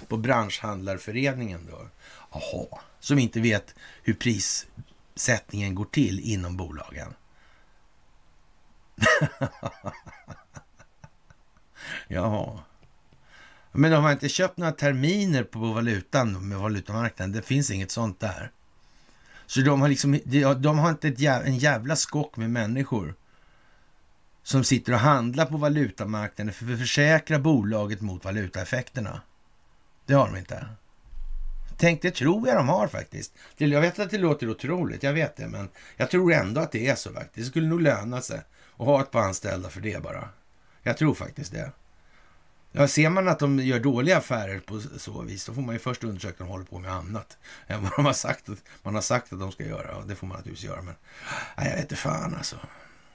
på branschhandlarföreningen då. Jaha, som inte vet hur prissättningen går till inom bolagen. Jaha. Men de har inte köpt några terminer på valutan med valutamarknaden. Det finns inget sånt där. Så de har liksom, de har inte jävla, en jävla skock med människor som sitter och handlar på valutamarknaden för att försäkra bolaget mot valutaeffekterna. Det har de inte. Tänk, det tror jag de har faktiskt. Jag vet att det låter otroligt, jag vet det, men jag tror ändå att det är så faktiskt. Det skulle nog löna sig att ha ett par anställda för det bara. Jag tror faktiskt det. Ja, ser man att de gör dåliga affärer på så vis, då får man ju först undersöka om de håller på med annat än vad de har sagt att, man har sagt att de ska göra. Och det får man naturligtvis göra, men nej, jag vet inte fan alltså.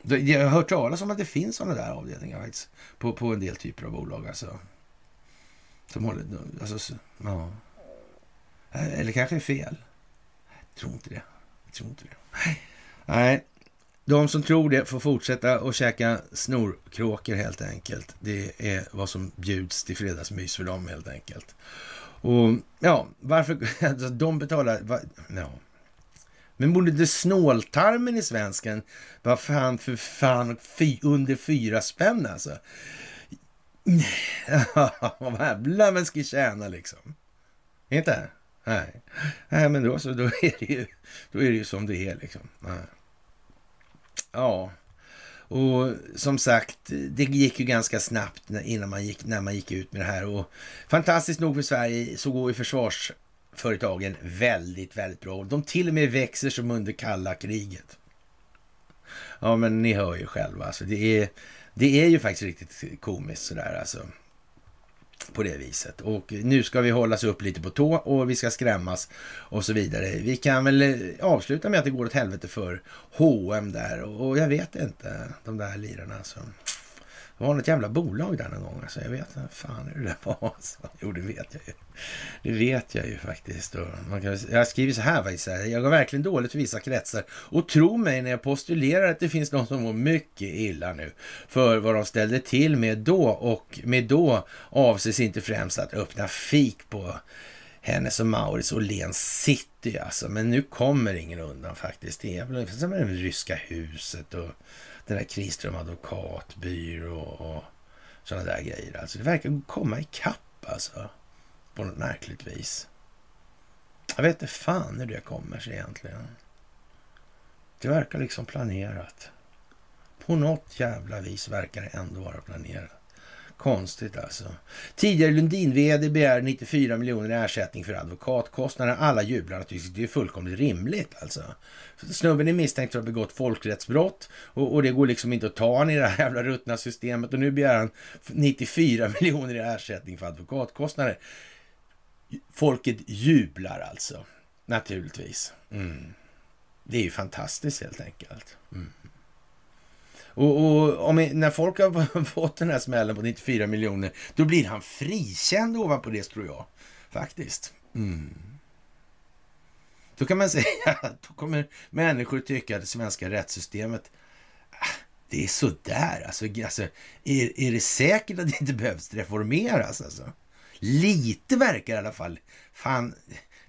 Jag har hört talas om att det finns sådana där avdelningar faktiskt, på, på en del typer av bolag. Alltså. Som håller... Alltså, ja. Eh, eller kanske är fel. Jag tror inte det. Jag tror inte det. Nej. De som tror det får fortsätta att käka snorkråkor helt enkelt. Det är vad som bjuds till fredagsmys för dem helt enkelt. Och ja, varför... Alltså, de betalar... Va, ja. Men borde inte snåltarmen i svensken, vara fan för fan, fy, under fyra spänn alltså. Vad jävlar man ska tjäna liksom. Inte? Nej. Nej, men då så, då är det ju, då är det ju som det är liksom. Nej. Ja, och som sagt, det gick ju ganska snabbt innan man gick, när man gick ut med det här. Och fantastiskt nog för Sverige så går ju försvarsföretagen väldigt, väldigt bra. De till och med växer som under kalla kriget. Ja, men ni hör ju själva. Alltså, det är det är ju faktiskt riktigt komiskt sådär alltså. på det viset. Och nu ska vi hållas upp lite på tå och vi ska skrämmas och så vidare. Vi kan väl eh, avsluta med att det går åt helvete för H&M där och jag vet inte, de där lirarna alltså. Det var något jävla bolag där någon gång. Alltså, jag vet inte fan hur det där var. Alltså. Jo, det vet jag ju. Det vet jag ju faktiskt. Och man kan, jag skriver så här faktiskt. Jag går verkligen dåligt för vissa kretsar. Och tro mig när jag postulerar att det finns någon som mår mycket illa nu. För vad de ställde till med då. Och med då avses inte främst att öppna fik på hennes och Maurits Åhléns city alltså. Men nu kommer ingen undan faktiskt. Det är väl som det ryska huset och den där Kriström advokatbyrå och sådana där grejer. Alltså det verkar komma ikapp alltså. På något märkligt vis. Jag vet inte fan hur det kommer sig egentligen. Det verkar liksom planerat. På något jävla vis verkar det ändå vara planerat. Konstigt alltså. Tidigare Lundin-VD begär 94 miljoner i ersättning för advokatkostnader. Alla jublar naturligtvis. Det är fullkomligt rimligt alltså. Snubben är misstänkt för att ha begått folkrättsbrott och, och, det går liksom inte att ta han i det här jävla ruttna systemet och nu begär han 94 miljoner i ersättning för advokatkostnader. Folket jublar alltså, naturligtvis. Mm. Det är ju fantastiskt helt enkelt. Mm. Och, och om, när folk har fått den här smällen på 94 miljoner, då blir han frikänd ovanpå det, tror jag. Faktiskt. Mm. Då kan man säga att då kommer människor tycka att det svenska rättssystemet, ah, det är sådär. Alltså, alltså, är, är det säkert att det inte behövs reformeras? Alltså? Lite verkar i alla fall. Fan,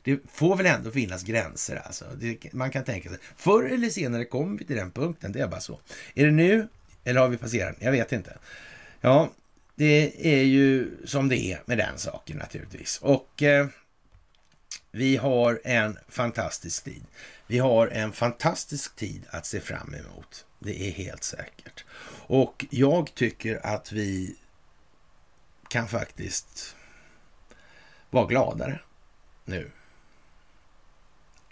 det får väl ändå finnas gränser alltså. Det, man kan tänka sig. Förr eller senare kommer vi till den punkten, det är bara så. Är det nu eller har vi passerat? Jag vet inte. Ja, det är ju som det är med den saken naturligtvis. Och eh, vi har en fantastisk tid. Vi har en fantastisk tid att se fram emot. Det är helt säkert. Och jag tycker att vi kan faktiskt vara gladare nu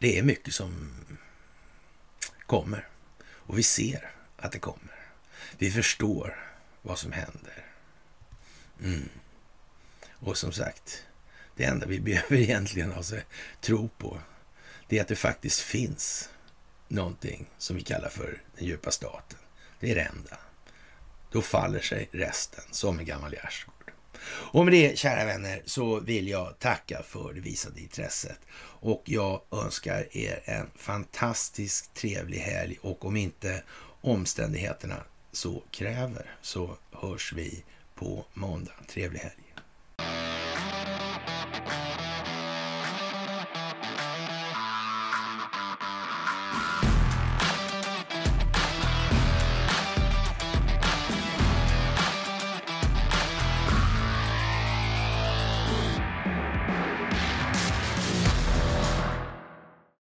det är mycket som kommer och vi ser att det kommer. Vi förstår vad som händer. Mm. Och som sagt, det enda vi behöver egentligen alltså tro på, det är att det faktiskt finns någonting som vi kallar för den djupa staten. Det är det enda. Då faller sig resten som en gammal gärdsgård. Och med det, kära vänner, så vill jag tacka för det visade intresset. Och jag önskar er en fantastiskt trevlig helg och om inte omständigheterna så kräver så hörs vi på måndag. Trevlig helg!